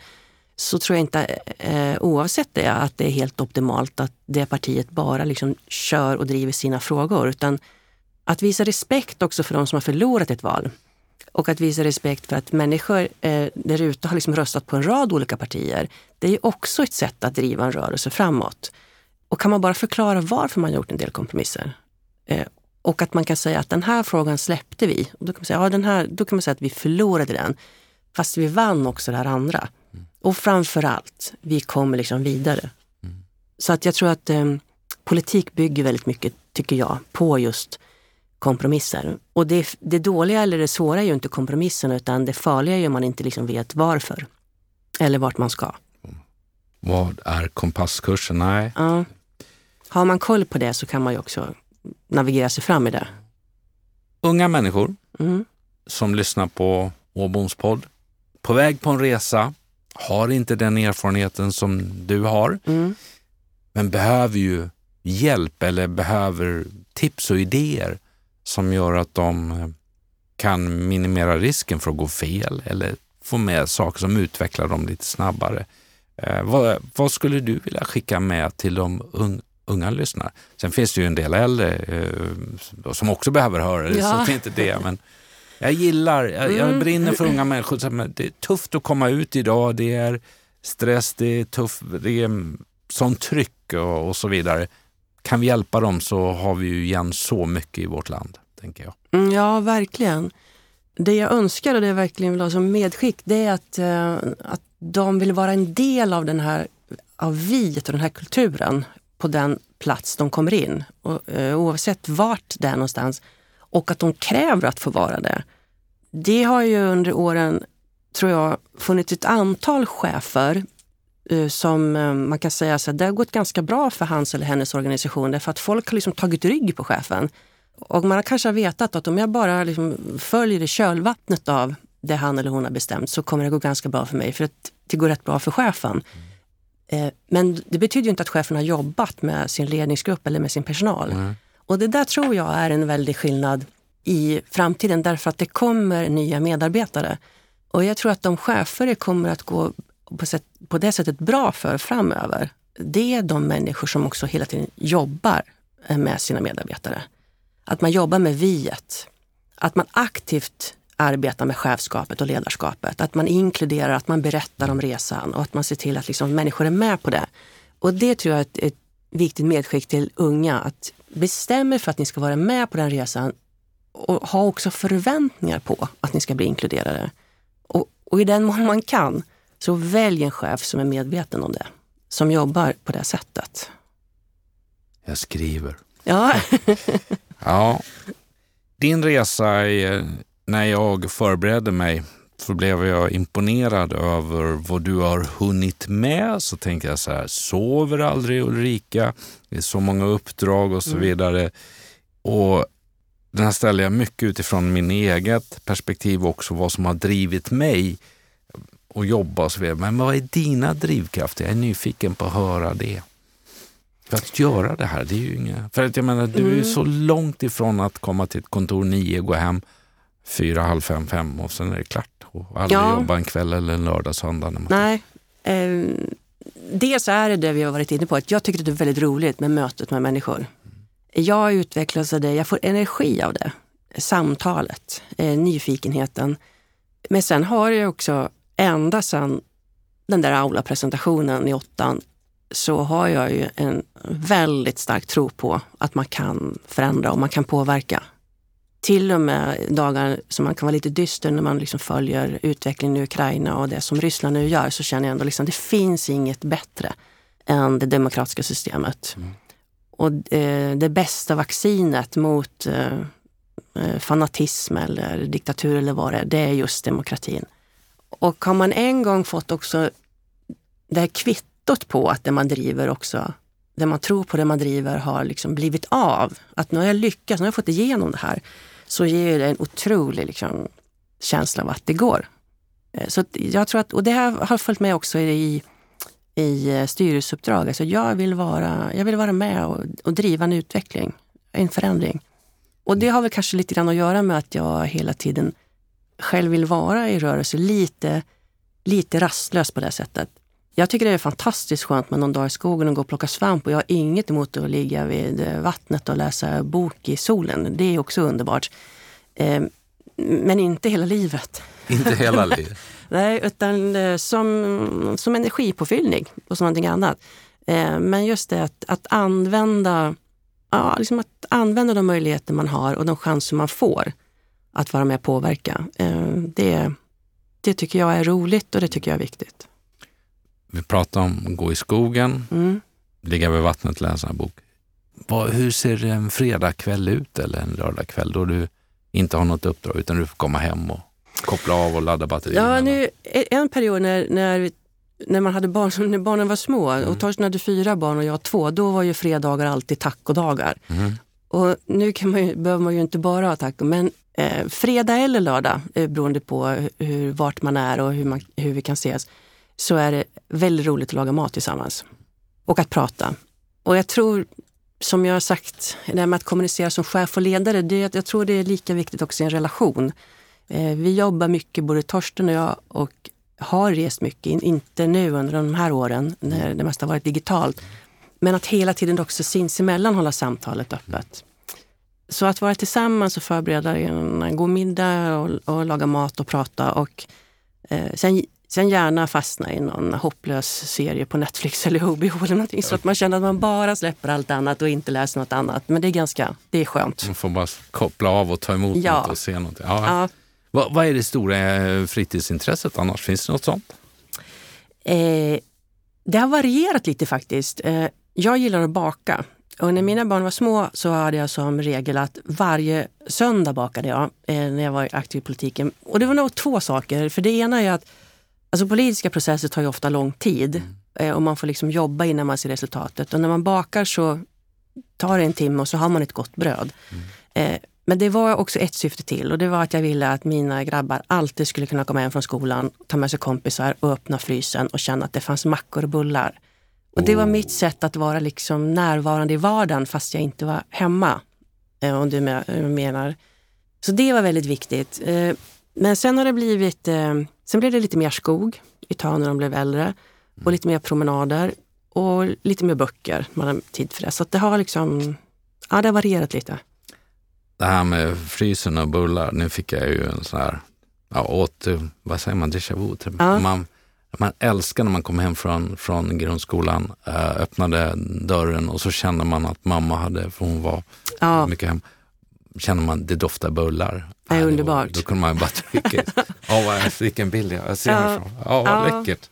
så tror jag inte, eh, oavsett det, att det är helt optimalt att det partiet bara liksom kör och driver sina frågor. Utan att visa respekt också för de som har förlorat ett val. Och att visa respekt för att människor eh, där ute har liksom röstat på en rad olika partier. Det är också ett sätt att driva en rörelse framåt. Och kan man bara förklara varför man gjort en del kompromisser eh, och att man kan säga att den här frågan släppte vi. Och då, kan man säga, ja, den här, då kan man säga att vi förlorade den, fast vi vann också det här andra. Och framför allt, vi kommer liksom vidare. Mm. Så att jag tror att eh, politik bygger väldigt mycket, tycker jag, på just kompromisser. Och det, det dåliga eller det svåra är ju inte kompromissen utan det farliga är ju om man inte liksom vet varför. Eller vart man ska. Vad är kompasskursen? Nej. Ja. Har man koll på det så kan man ju också navigera sig fram i det. Unga människor mm. som lyssnar på Åboms podd, på väg på en resa, har inte den erfarenheten som du har, mm. men behöver ju hjälp eller behöver tips och idéer som gör att de eh, kan minimera risken för att gå fel eller få med saker som utvecklar dem lite snabbare. Eh, vad, vad, skulle du vilja skicka med till de un, unga lyssnarna? Sen finns det ju en del äldre eh, som också behöver höra det, ja. så inte det. Men jag gillar, jag, jag mm. brinner för unga människor. Det är tufft att komma ut idag. Det är stress, det är tufft, det är sånt tryck och, och så vidare. Kan vi hjälpa dem så har vi ju igen så mycket i vårt land, tänker jag. Mm, ja, verkligen. Det jag önskar och det jag verkligen vill ha som medskick, det är att, uh, att de vill vara en del av den här av viet och den här kulturen på den plats de kommer in. Och, uh, oavsett vart det är någonstans. Och att de kräver att få vara det. Det har ju under åren, tror jag, funnits ett antal chefer uh, som man kan säga att det har gått ganska bra för hans eller hennes organisation därför att folk har liksom tagit rygg på chefen. Och man har kanske vetat att om jag bara liksom följer i kölvattnet av det han eller hon har bestämt så kommer det gå ganska bra för mig för att det går rätt bra för chefen. Mm. Men det betyder inte att chefen har jobbat med sin ledningsgrupp eller med sin personal. Mm. Och det där tror jag är en väldig skillnad i framtiden därför att det kommer nya medarbetare. Och jag tror att de chefer det kommer att gå på, sätt, på det sättet bra för framöver, det är de människor som också hela tiden jobbar med sina medarbetare. Att man jobbar med viet. Att man aktivt arbetar med chefskapet och ledarskapet. Att man inkluderar, att man berättar om resan och att man ser till att liksom människor är med på det. Och det tror jag är ett, ett viktigt medskick till unga. Att bestämma er för att ni ska vara med på den resan och ha också förväntningar på att ni ska bli inkluderade. Och, och i den mån man kan, så välj en chef som är medveten om det. Som jobbar på det sättet. Jag skriver. Ja. Ja, din resa, när jag förberedde mig så blev jag imponerad över vad du har hunnit med. Så tänkte jag så här, sover aldrig Ulrika? Det är så många uppdrag och så mm. vidare. Och den här ställer jag mycket utifrån min eget perspektiv också, vad som har drivit mig att jobba och så vidare. Men vad är dina drivkrafter? Jag är nyfiken på att höra det. För att göra det här, det är ju inga... För att jag menar, du är mm. så långt ifrån att komma till ett kontor nio, gå hem fyra, halv fem, fem och sen är det klart. Och aldrig ja. jobba en kväll eller en lördag, söndag. Nej. Eh, dels är det det vi har varit inne på, att jag tycker att det är väldigt roligt med mötet med människor. Jag utvecklas av det, jag får energi av det. Samtalet, eh, nyfikenheten. Men sen har jag också ända sedan den där aula-presentationen i åttan så har jag ju en väldigt stark tro på att man kan förändra och man kan påverka. Till och med dagar som man kan vara lite dyster när man liksom följer utvecklingen i Ukraina och det som Ryssland nu gör så känner jag ändå liksom det finns inget bättre än det demokratiska systemet. Mm. Och eh, det bästa vaccinet mot eh, eh, fanatism eller diktatur eller vad det är, det är just demokratin. Och har man en gång fått också det här kvittot på att det man driver också, det man tror på, det man driver har liksom blivit av. Att nu har jag lyckats, nu har jag fått igenom det här. Så ger det en otrolig liksom, känsla av att det går. Eh, så jag tror att, och det här har följt med också i, i eh, styrelseuppdrag. Alltså jag, vill vara, jag vill vara med och, och driva en utveckling, en förändring. Och det har väl kanske lite grann att göra med att jag hela tiden själv vill vara i rörelse lite, lite rastlös på det sättet. Jag tycker det är fantastiskt skönt med någon dag i skogen och gå och plocka svamp och jag har inget emot att ligga vid vattnet och läsa bok i solen. Det är också underbart. Eh, men inte hela livet. Inte hela livet? Nej, utan eh, som, som energipåfyllning och som någonting annat. Eh, men just det att, att använda ja, liksom att använda de möjligheter man har och de chanser man får att vara med och påverka. Eh, det, det tycker jag är roligt och det tycker jag är viktigt. Vi pratar om att gå i skogen, mm. ligga vid vattnet, läsa en bok. hur ser en fredagkväll ut eller en lördagkväll då du inte har något uppdrag utan du får komma hem och koppla av och ladda batterierna? Ja, nu, en period när, när, när man hade barn, när barnen var små mm. och Torsten hade fyra barn och jag två, då var ju fredagar alltid tacodagar. Mm. Och nu kan man ju, behöver man ju inte bara ha taco, men eh, fredag eller lördag, eh, beroende på hur, vart man är och hur, man, hur vi kan ses, så är det väldigt roligt att laga mat tillsammans. Och att prata. Och jag tror, som jag har sagt, det här med att kommunicera som chef och ledare, det, jag tror det är lika viktigt också i en relation. Eh, vi jobbar mycket, både Torsten och jag, och har rest mycket, inte nu under de här åren när det mesta har varit digitalt. Men att hela tiden också sinsemellan hålla samtalet öppet. Så att vara tillsammans och förbereda en god middag och, och laga mat och prata och eh, sen, sen gärna fastna i någon hopplös serie på Netflix eller HBO eller någonting så att man känner att man bara släpper allt annat och inte läser något annat. Men det är ganska, det är skönt. Man får bara koppla av och ta emot ja. något och se något. Ja. ja. Vad, vad, är det stora eh, fritidsintresset annars? Finns det något sånt? Eh, det har varierat lite faktiskt. Eh, jag gillar att baka. Och när mina barn var små så hade jag som regel att varje söndag bakade jag eh, när jag var aktiv i politiken. Och det var nog två saker. För det ena är att alltså politiska processer tar ju ofta lång tid mm. eh, och man får liksom jobba innan man ser resultatet. Och när man bakar så tar det en timme och så har man ett gott bröd. Mm. Eh, men det var också ett syfte till och det var att jag ville att mina grabbar alltid skulle kunna komma hem från skolan, ta med sig kompisar och öppna frysen och känna att det fanns mackor och bullar. Och det var oh. mitt sätt att vara liksom närvarande i vardagen fast jag inte var hemma. Eh, om du menar. Så det var väldigt viktigt. Men sen har det blivit, sen blev det lite mer skog i tag när de blev äldre och lite mer promenader och lite mer böcker. Man har tid för det. Så det har liksom, ja det har varierat lite. Det här med frysen och bullar, nu fick jag ju en sån här, ja, åt, vad säger man, déjà vu. Typ. Ja. Man, man älskar när man kom hem från, från grundskolan, äh, öppnade dörren och så kände man att mamma hade, för hon var ja. mycket hem, känner man det doftar bullar. Det är underbart. Då, då kunde man bara trycka. Oh, vilken bild jag ser ja. Ja, vad ja. läckert.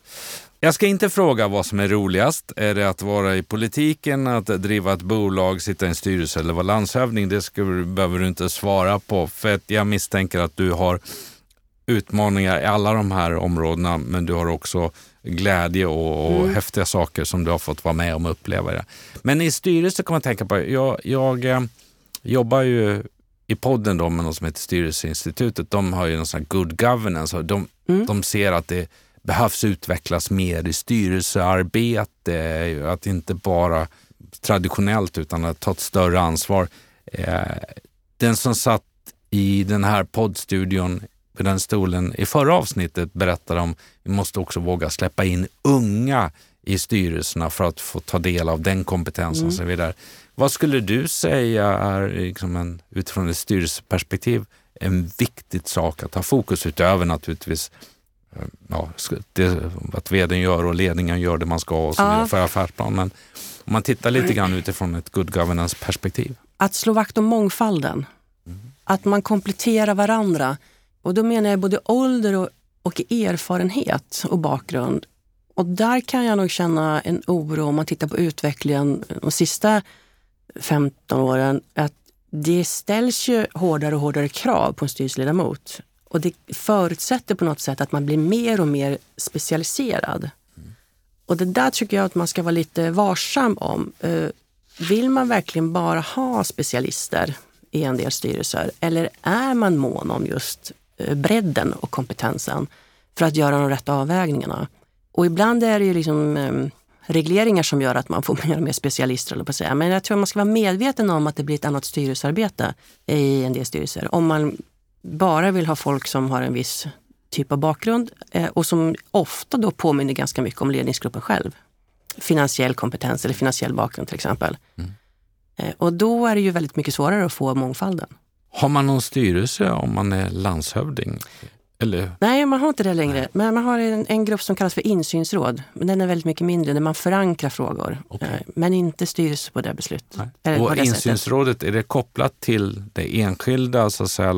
Jag ska inte fråga vad som är roligast. Är det att vara i politiken, att driva ett bolag, sitta i en styrelse eller vara landshövding? Det ska, behöver du inte svara på. För jag misstänker att du har utmaningar i alla de här områdena, men du har också glädje och, och mm. häftiga saker som du har fått vara med om och uppleva. Det. Men i styrelse kan man tänka på, jag, jag eh, jobbar ju i podden då med något som heter Styrelseinstitutet. De har ju någon sån här good governance. De, mm. de ser att det behövs utvecklas mer i styrelsearbete, att inte bara traditionellt utan att ta ett större ansvar. Eh, den som satt i den här poddstudion på den stolen i förra avsnittet berättade om vi måste också våga släppa in unga i styrelserna för att få ta del av den kompetensen mm. och så vidare. Vad skulle du säga är liksom en, utifrån ett styrelseperspektiv en viktig sak att ha fokus utöver naturligtvis ja, det, att vdn gör och ledningen gör det man ska och så Ja. vidare för affärsplan. Men om man tittar lite grann utifrån ett good governance-perspektiv. Att slå vakt om mångfalden. Att man kompletterar varandra. Och då menar jag både ålder och, och erfarenhet och bakgrund. Och där kan jag nog känna en oro om man tittar på utvecklingen de sista 15 åren. Att det ställs ju hårdare och hårdare krav på en styrelseledamot. Och det förutsätter på något sätt att man blir mer och mer specialiserad. Och det där tycker jag att man ska vara lite varsam om. Eh, vill man verkligen bara ha specialister i en del styrelser eller är man mån om just eh, bredden och kompetensen för att göra de rätta avvägningarna? Och ibland är det ju liksom ehm, regleringar som gör att man får mer och mer specialister, eller på säga. men jag tror man ska vara medveten om att det blir ett annat styrelsearbete i en del styrelser. Om man bara vill ha folk som har en viss typ av bakgrund eh, och som ofta då påminner ganska mycket om ledningsgruppen själv. Finansiell kompetens eller finansiell bakgrund till exempel. Eh, Och då är det ju väldigt mycket svårare att få mångfalden. Har man någon styrelse om man är landshövding? Eller, Nej, man har inte det längre. Men man har en, en grupp som kallas för insynsråd. Men den är väldigt mycket mindre, där man förankrar frågor. Okej. Eh, Men inte styrelse på det beslutet. Och det sättet. insynsrådet, är det kopplat till det enskilda så att säga,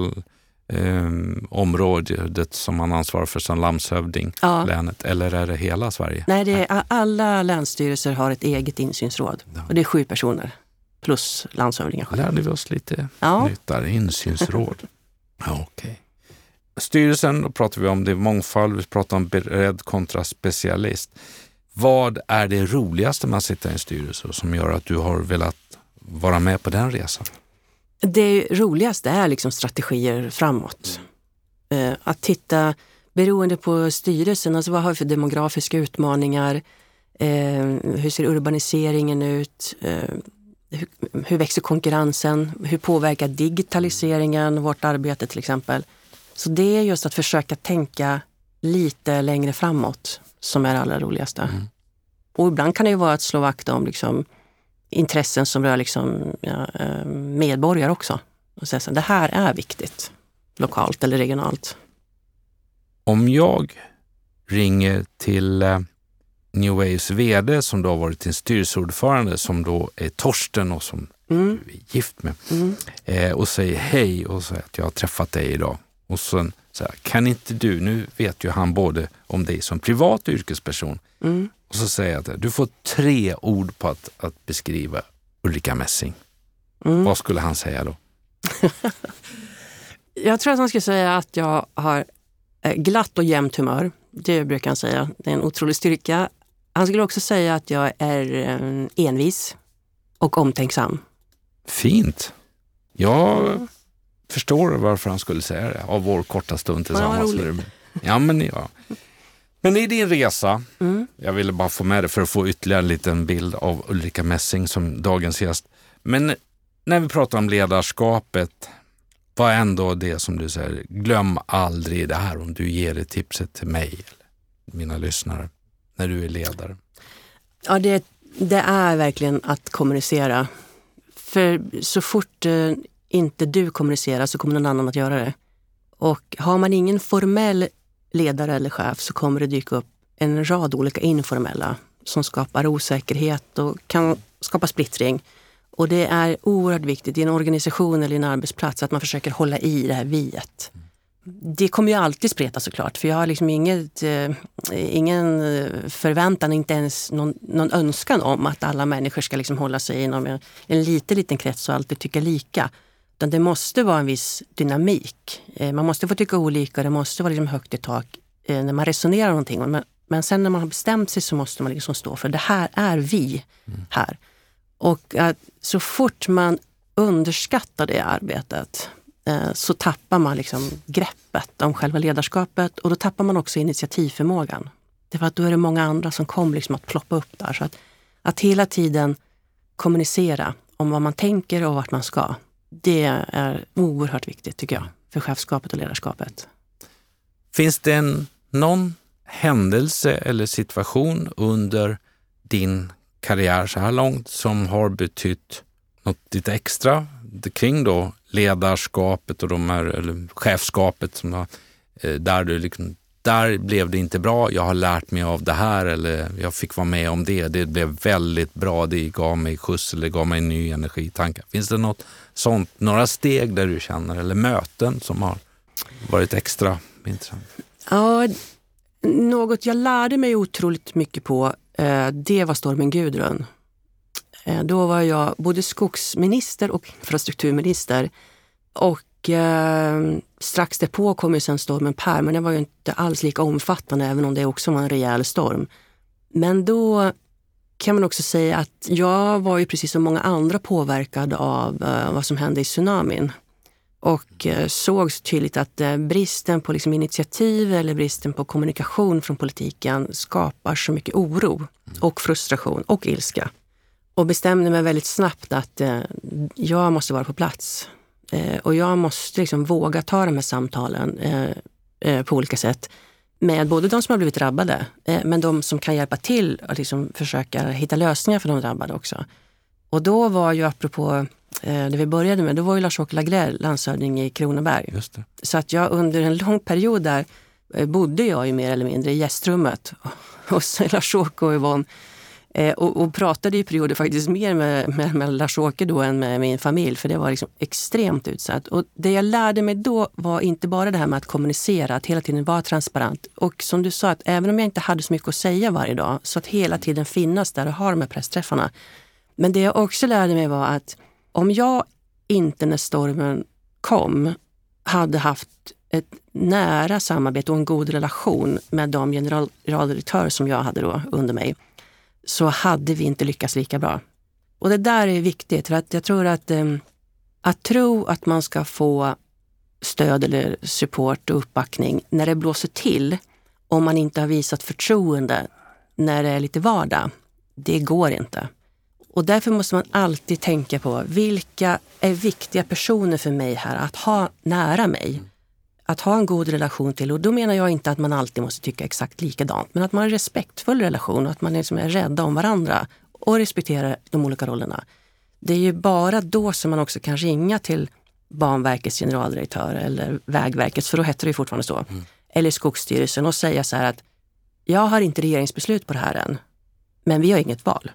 eh, området som man ansvarar för som landshövding, Ja. länet, eller är det hela Sverige? Nej, det är, alla länsstyrelser har ett eget insynsråd. Och det är sju personer. Plus landshövdingen själv. Lärde vi oss lite Ja. nytt där, insynsråd. ja, okej. Styrelsen, då pratar vi om det mångfald, vi pratar om beredd kontra specialist. Vad är det roligaste med att sitta i en styrelse som gör att du har velat vara med på den resan? Det roligaste är liksom strategier framåt. Eh, att titta, beroende på styrelsen, alltså vad har vi för demografiska utmaningar? Eh, hur ser urbaniseringen ut? Eh, hur växer konkurrensen? Hur påverkar digitaliseringen vårt arbete till exempel? Så det är just att försöka tänka lite längre framåt som är det allra roligaste. Och ibland kan det ju vara att slå vakt om liksom, intressen som rör liksom, ja, eh, medborgare också. Och säga så, det här är viktigt, lokalt eller regionalt. Om jag ringer till eh, New Waves VD som då har varit din styrelseordförande som då är Torsten och som Mm. du är gift med Mm. eh, och säger hej och säger att jag har träffat dig idag. Och sen så här, kan inte du, nu vet ju han både om dig som privat yrkesperson, Mm. och så säger jag att du får tre ord på att, att beskriva Ulrika Messing. Mm. Vad skulle han säga då? Jag tror att han skulle säga att jag har eh, glatt och jämnt humör. Det brukar han säga. Det är en otrolig styrka. Han skulle också säga att jag är eh, envis och omtänksam. Fint. Jag förstår varför han skulle säga det av vår korta stund tillsammans. Ja, ja, men, ja. men i din resa, Mm. jag ville bara få med det för att få ytterligare en liten bild av Ulrika Messing som dagens gäst. Men när vi pratar om ledarskapet, vad är ändå det som du säger, glöm aldrig det här om du ger det tipset till mig eller mina lyssnare när du är ledare. Ja, det, det är verkligen att kommunicera. För så fort eh, inte du kommunicerar så kommer någon annan att göra det. Och har man ingen formell ledare eller chef så kommer det dyka upp en rad olika informella som skapar osäkerhet och kan skapa splittring. Och det är oerhört viktigt i en organisation eller i en arbetsplats att man försöker hålla i det här viet. Det kommer ju alltid spreta såklart, för jag har liksom inget, eh, ingen eh, förväntan, inte ens någon, någon önskan om att alla människor ska liksom hålla sig inom en, en liten, liten krets och alltid tycka lika. Utan det måste vara en viss dynamik. Eh, man måste få tycka olika, det måste vara liksom högt i tak eh, när man resonerar om någonting. Men, men sen när man har bestämt sig så måste man liksom stå för det här är vi här. Och att så fort man underskattar det arbetet så tappar man liksom greppet om själva ledarskapet och då tappar man också initiativförmågan. Därför att då är det många andra som kommer liksom att ploppa upp där. Så att, att hela tiden kommunicera om vad man tänker och vart man ska. Det är oerhört viktigt tycker jag för chefskapet och ledarskapet. Finns det en, någon händelse eller situation under din karriär så här långt som har betytt något lite extra kring då ledarskapet och de här, eller chefskapet som har, eh, där du liksom där blev det inte bra, jag har lärt mig av det här eller jag fick vara med om det, det blev väldigt bra, det gav mig skjuts eller gav mig en ny energitankar. Finns det något sånt, några steg där du känner eller möten som har varit extra intressant? Ja, något jag lärde mig otroligt mycket på, eh, det var stormen Gudrun. Eh, då var jag både skogsminister och infrastrukturminister. Och eh, strax därpå kom ju sen stormen Per, men den var ju inte alls lika omfattande, även om det också var en rejäl storm. Men då kan man också säga att jag var ju precis som många andra påverkad av eh, vad som hände i tsunamin. Och eh, såg tydligt att eh, bristen på liksom, initiativ eller bristen på kommunikation från politiken skapar så mycket oro och frustration och ilska. Och bestämde mig väldigt snabbt att eh, jag måste vara på plats. Eh, och jag måste liksom våga ta de här samtalen eh, eh, på olika sätt med både de som har blivit drabbade, eh, men de som kan hjälpa till att liksom försöka hitta lösningar för de drabbade också. Och då var ju, apropå eh, det vi började med, då var ju Lars-Åke Lagrell landshövding i Kronoberg. Så att jag under en lång period där bodde jag ju mer eller mindre i gästrummet hos Lars-Åke och Yvonne Eh, och, och, pratade i perioder faktiskt mer med, med, med Lars-Åke då än med min familj, för det var liksom extremt utsatt. Och det jag lärde mig då var inte bara det här med att kommunicera, att hela tiden vara transparent. Och som du sa, att även om jag inte hade så mycket att säga varje dag, så att hela tiden finnas där och ha de här pressträffarna. Men det jag också lärde mig var att om jag inte när stormen kom hade haft ett nära samarbete och en god relation med de generaldirektörer som jag hade då under mig, så hade vi inte lyckats lika bra. Och det där är viktigt, för att jag tror att eh, att tro att man ska få stöd eller support och uppbackning när det blåser till, om man inte har visat förtroende när det är lite vardag, det går inte. Och därför måste man alltid tänka på vilka är viktiga personer för mig här att ha nära mig att ha en god relation till. Och då menar jag inte att man alltid måste tycka exakt likadant, men att man har en respektfull relation och att man liksom är rädda om varandra och respekterar de olika rollerna. Det är ju bara då som man också kan ringa till Banverkets generaldirektör eller Vägverkets, för då hette det ju fortfarande så, mm. eller Skogsstyrelsen och säga så här att jag har inte regeringsbeslut på det här än, men vi har inget val.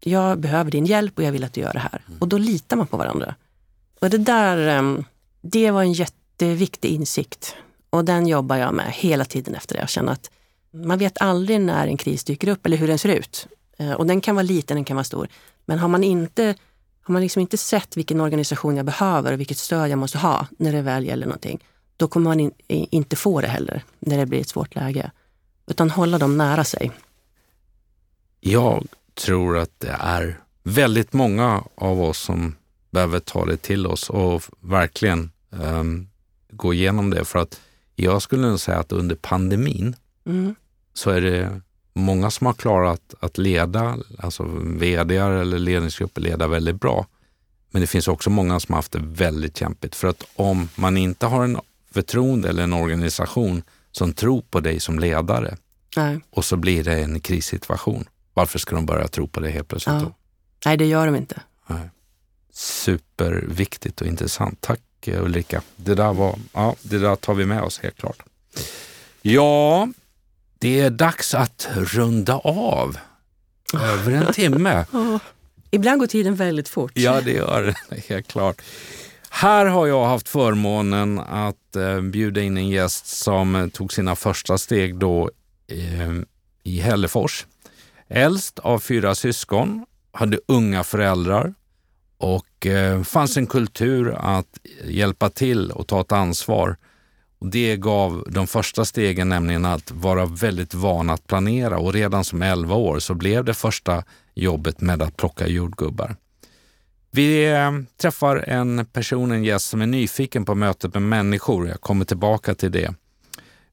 Jag behöver din hjälp och jag vill att du gör det här. Mm. Och då litar man på varandra. Och det där, ehm, det var en jätte jätteviktig insikt och den jobbar jag med hela tiden efter det. Jag känner att man vet aldrig när en kris dyker upp eller hur den ser ut. Eh, och den kan vara liten, den kan vara stor. Men har man inte, har man liksom inte sett vilken organisation jag behöver och vilket stöd jag måste ha när det väl gäller någonting, då kommer man in, inte få det heller när det blir ett svårt läge. Utan hålla dem nära sig. Jag tror att det är väldigt många av oss som behöver ta det till oss och verkligen um, gå igenom det. För att jag skulle nog säga att under pandemin mm. så är det många som har klarat att leda, alltså vd eller ledningsgrupper leda väldigt bra. Men det finns också många som har haft det väldigt kämpigt. För att om man inte har en förtroende eller en organisation som tror på dig som ledare Nej. och så blir det en krissituation. Varför ska de börja tro på det helt plötsligt? Ja. Nej, det gör de inte. Nej. Superviktigt och intressant. Tack Ulrika. Det där, var, ja, det där tar vi med oss helt klart. Ja, det är dags att runda av. Över en timme. Ibland går tiden väldigt fort. Ja, det gör det. Helt klart. Här har jag haft förmånen att eh, bjuda in en gäst som tog sina första steg då eh, i Hällefors. Äldst av fyra syskon, hade unga föräldrar och eh, fanns en kultur att hjälpa till och ta ett ansvar. Och det gav de första stegen, nämligen att vara väldigt van att planera och redan som 11 år så blev det första jobbet med att plocka jordgubbar. Vi eh, träffar en person, en gäst som är nyfiken på mötet med människor. Jag kommer tillbaka till det.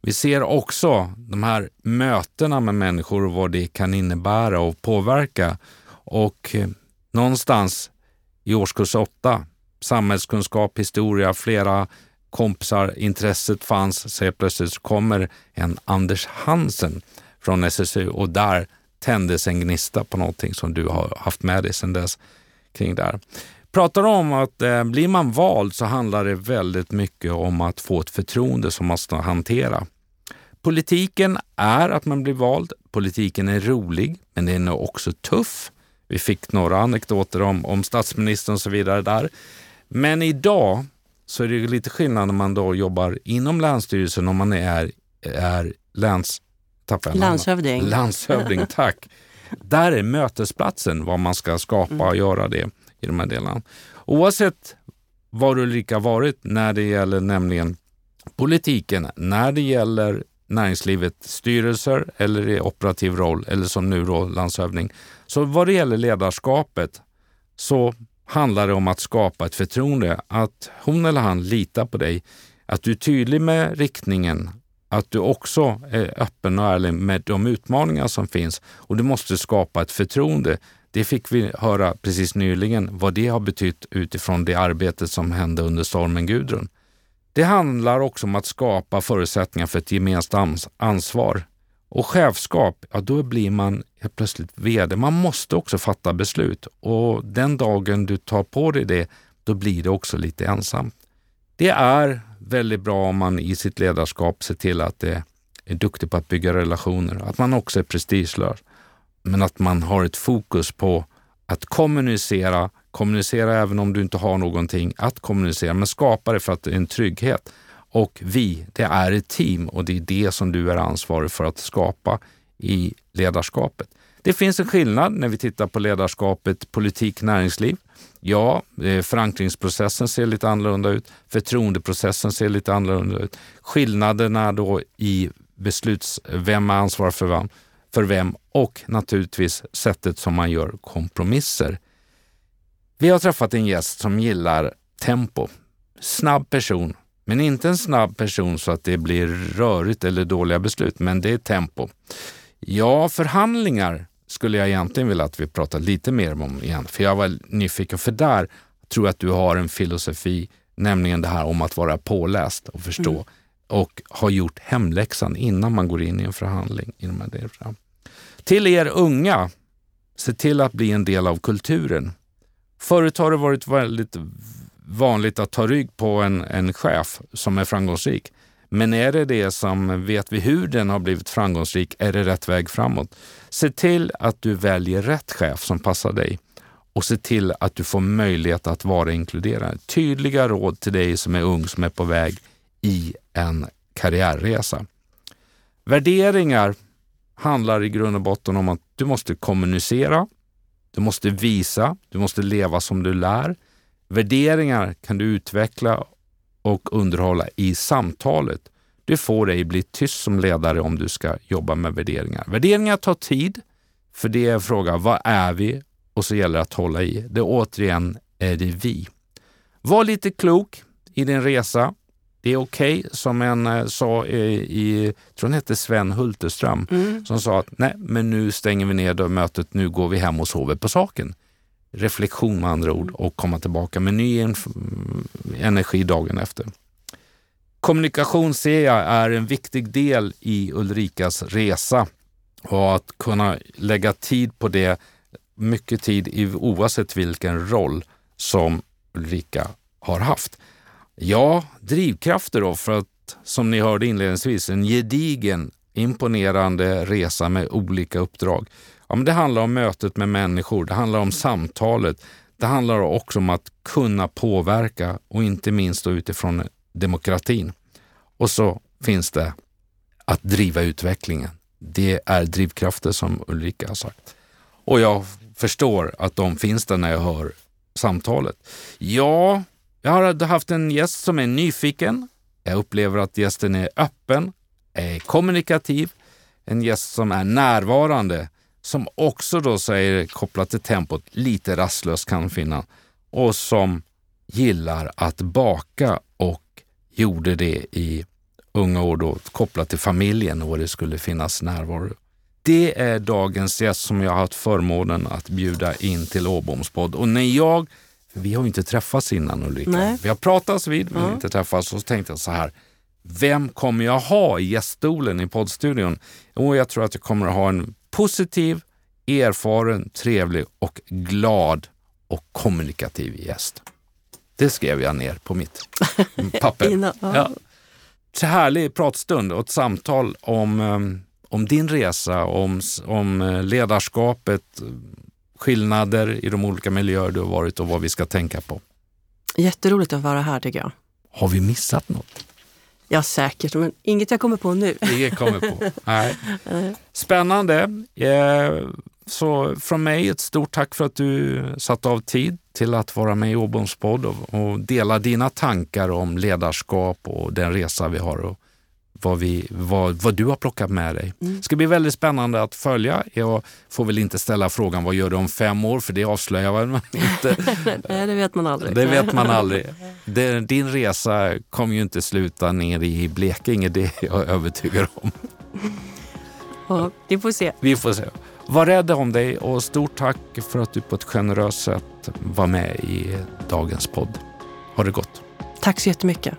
Vi ser också de här mötena med människor och vad det kan innebära och påverka. Och eh, någonstans i årskurs 8. Samhällskunskap, historia, flera kompisar, intresset fanns. Så plötsligt kommer en Anders Hansen från SSU och där tändes en gnista på någonting som du har haft med dig sedan dess kring där. Pratar om att eh, blir man vald så handlar det väldigt mycket om att få ett förtroende som man ska hantera. Politiken är att man blir vald. Politiken är rolig, men den är också tuff. Vi fick några anekdoter om, om statsministern och så vidare där. Men idag så är det lite skillnad när man då jobbar inom Länsstyrelsen om man är, är läns... Landshövding. Landshövding, tack. Där är mötesplatsen vad man ska skapa och göra det i de här delarna. Oavsett vad Ulrika varit när det gäller nämligen politiken, när det gäller näringslivets styrelser eller i operativ roll eller som nu då landshövding. Så vad det gäller ledarskapet så handlar det om att skapa ett förtroende, att hon eller han litar på dig, att du är tydlig med riktningen, att du också är öppen och ärlig med de utmaningar som finns och du måste skapa ett förtroende. Det fick vi höra precis nyligen vad det har betytt utifrån det arbetet som hände under stormen Gudrun. Det handlar också om att skapa förutsättningar för ett gemensamt ansvar. Och chefskap, ja då blir man helt plötsligt VD. Man måste också fatta beslut och den dagen du tar på dig det, då blir det också lite ensamt. Det är väldigt bra om man i sitt ledarskap ser till att det är duktig på att bygga relationer, att man också är prestigelös. Men att man har ett fokus på att kommunicera, kommunicera även om du inte har någonting att kommunicera, men skapa det för att det är en trygghet. Och vi, det är ett team och det är det som du är ansvarig för att skapa i ledarskapet. Det finns en skillnad när vi tittar på ledarskapet politik, näringsliv. Ja, eh, förankringsprocessen ser lite annorlunda ut. Förtroendeprocessen ser lite annorlunda ut. Skillnaderna då i besluts, vem är ansvarig för vem, för vem och naturligtvis sättet som man gör kompromisser. Vi har träffat en gäst som gillar tempo. Snabb person, men inte en snabb person så att det blir rörigt eller dåliga beslut, men det är tempo. Ja, förhandlingar skulle jag egentligen vilja att vi pratar lite mer om igen, för jag var nyfiken, för där tror jag att du har en filosofi, nämligen det här om att vara påläst och förstå mm. och ha gjort hemläxan innan man går in i en förhandling. Till er unga, se till att bli en del av kulturen. Förut har det varit väldigt vanligt att ta rygg på en, en chef som är framgångsrik. Men är det det som vet vi hur den har blivit framgångsrik? Är det rätt väg framåt? Se till att du väljer rätt chef som passar dig och se till att du får möjlighet att vara inkluderande. Tydliga råd till dig som är ung, som är på väg i en karriärresa. Värderingar handlar i grund och botten om att du måste kommunicera, du måste visa, du måste leva som du lär. Värderingar kan du utveckla och underhålla i samtalet. Du får ej bli tyst som ledare om du ska jobba med värderingar. Värderingar tar tid, för det är en fråga, vad är vi? Och så gäller det att hålla i. Det återigen är det vi. Var lite klok i din resa. Det är okej, okay, som en eh, sa i, tror han hette Sven Hulterström, mm. som sa att nej, men nu stänger vi ner mötet, nu går vi hem och sover på saken reflektion med andra ord och komma tillbaka med ny energi dagen efter. Kommunikation ser jag är en viktig del i Ulrikas resa och att kunna lägga tid på det, mycket tid i, oavsett vilken roll som Ulrika har haft. Ja, drivkrafter då för att, som ni hörde inledningsvis, en gedigen, imponerande resa med olika uppdrag. Ja, men det handlar om mötet med människor, det handlar om samtalet. Det handlar också om att kunna påverka och inte minst utifrån demokratin. Och så finns det att driva utvecklingen. Det är drivkrafter som Ulrika har sagt. Och jag förstår att de finns där när jag hör samtalet. Ja, jag har haft en gäst som är nyfiken. Jag upplever att gästen är öppen, är kommunikativ, en gäst som är närvarande som också då säger, kopplat till tempot, lite rastlös kan finna och som gillar att baka och gjorde det i unga år då kopplat till familjen och det skulle finnas närvaro. Det är dagens gäst som jag har haft förmånen att bjuda in till Åbomspodd. Och när jag, vi har ju inte träffats innan Ulrika, Nej. vi har pratats vid men mm. inte träffats, så tänkte jag så här, vem kommer jag ha i gäststolen i poddstudion? Och jag tror att jag kommer att ha en positiv, erfaren, trevlig och glad och kommunikativ gäst. Det skrev jag ner på mitt papper. ja. härlig pratstund och ett samtal om, eh, om din resa, om, om eh, ledarskapet, skillnader i de olika miljöer du har varit och vad vi ska tänka på. Jätteroligt att vara här tycker jag. Har vi missat något? Ja, säkert, men inget jag kommer på nu. Inget kommer på. Nej. Spännande. Eh, så från mig ett stort tack för att du satt av tid till att vara med i Åboms podd och, dela dina tankar om ledarskap och den resa vi har vad, vi, vad, vad du har plockat med dig. Det ska bli väldigt spännande att följa. Jag får väl inte ställa frågan vad gör du om fem år, för det avslöjar man inte. Nej, det vet man aldrig. Det vet man aldrig. Din resa kommer ju inte sluta ner i Blekinge, det är jag övertygad om. Ja, vi får se. Vi får se. Var rädd om dig och stort tack för att du på ett generöst sätt var med i dagens podd. Ha det gott. Tack så jättemycket.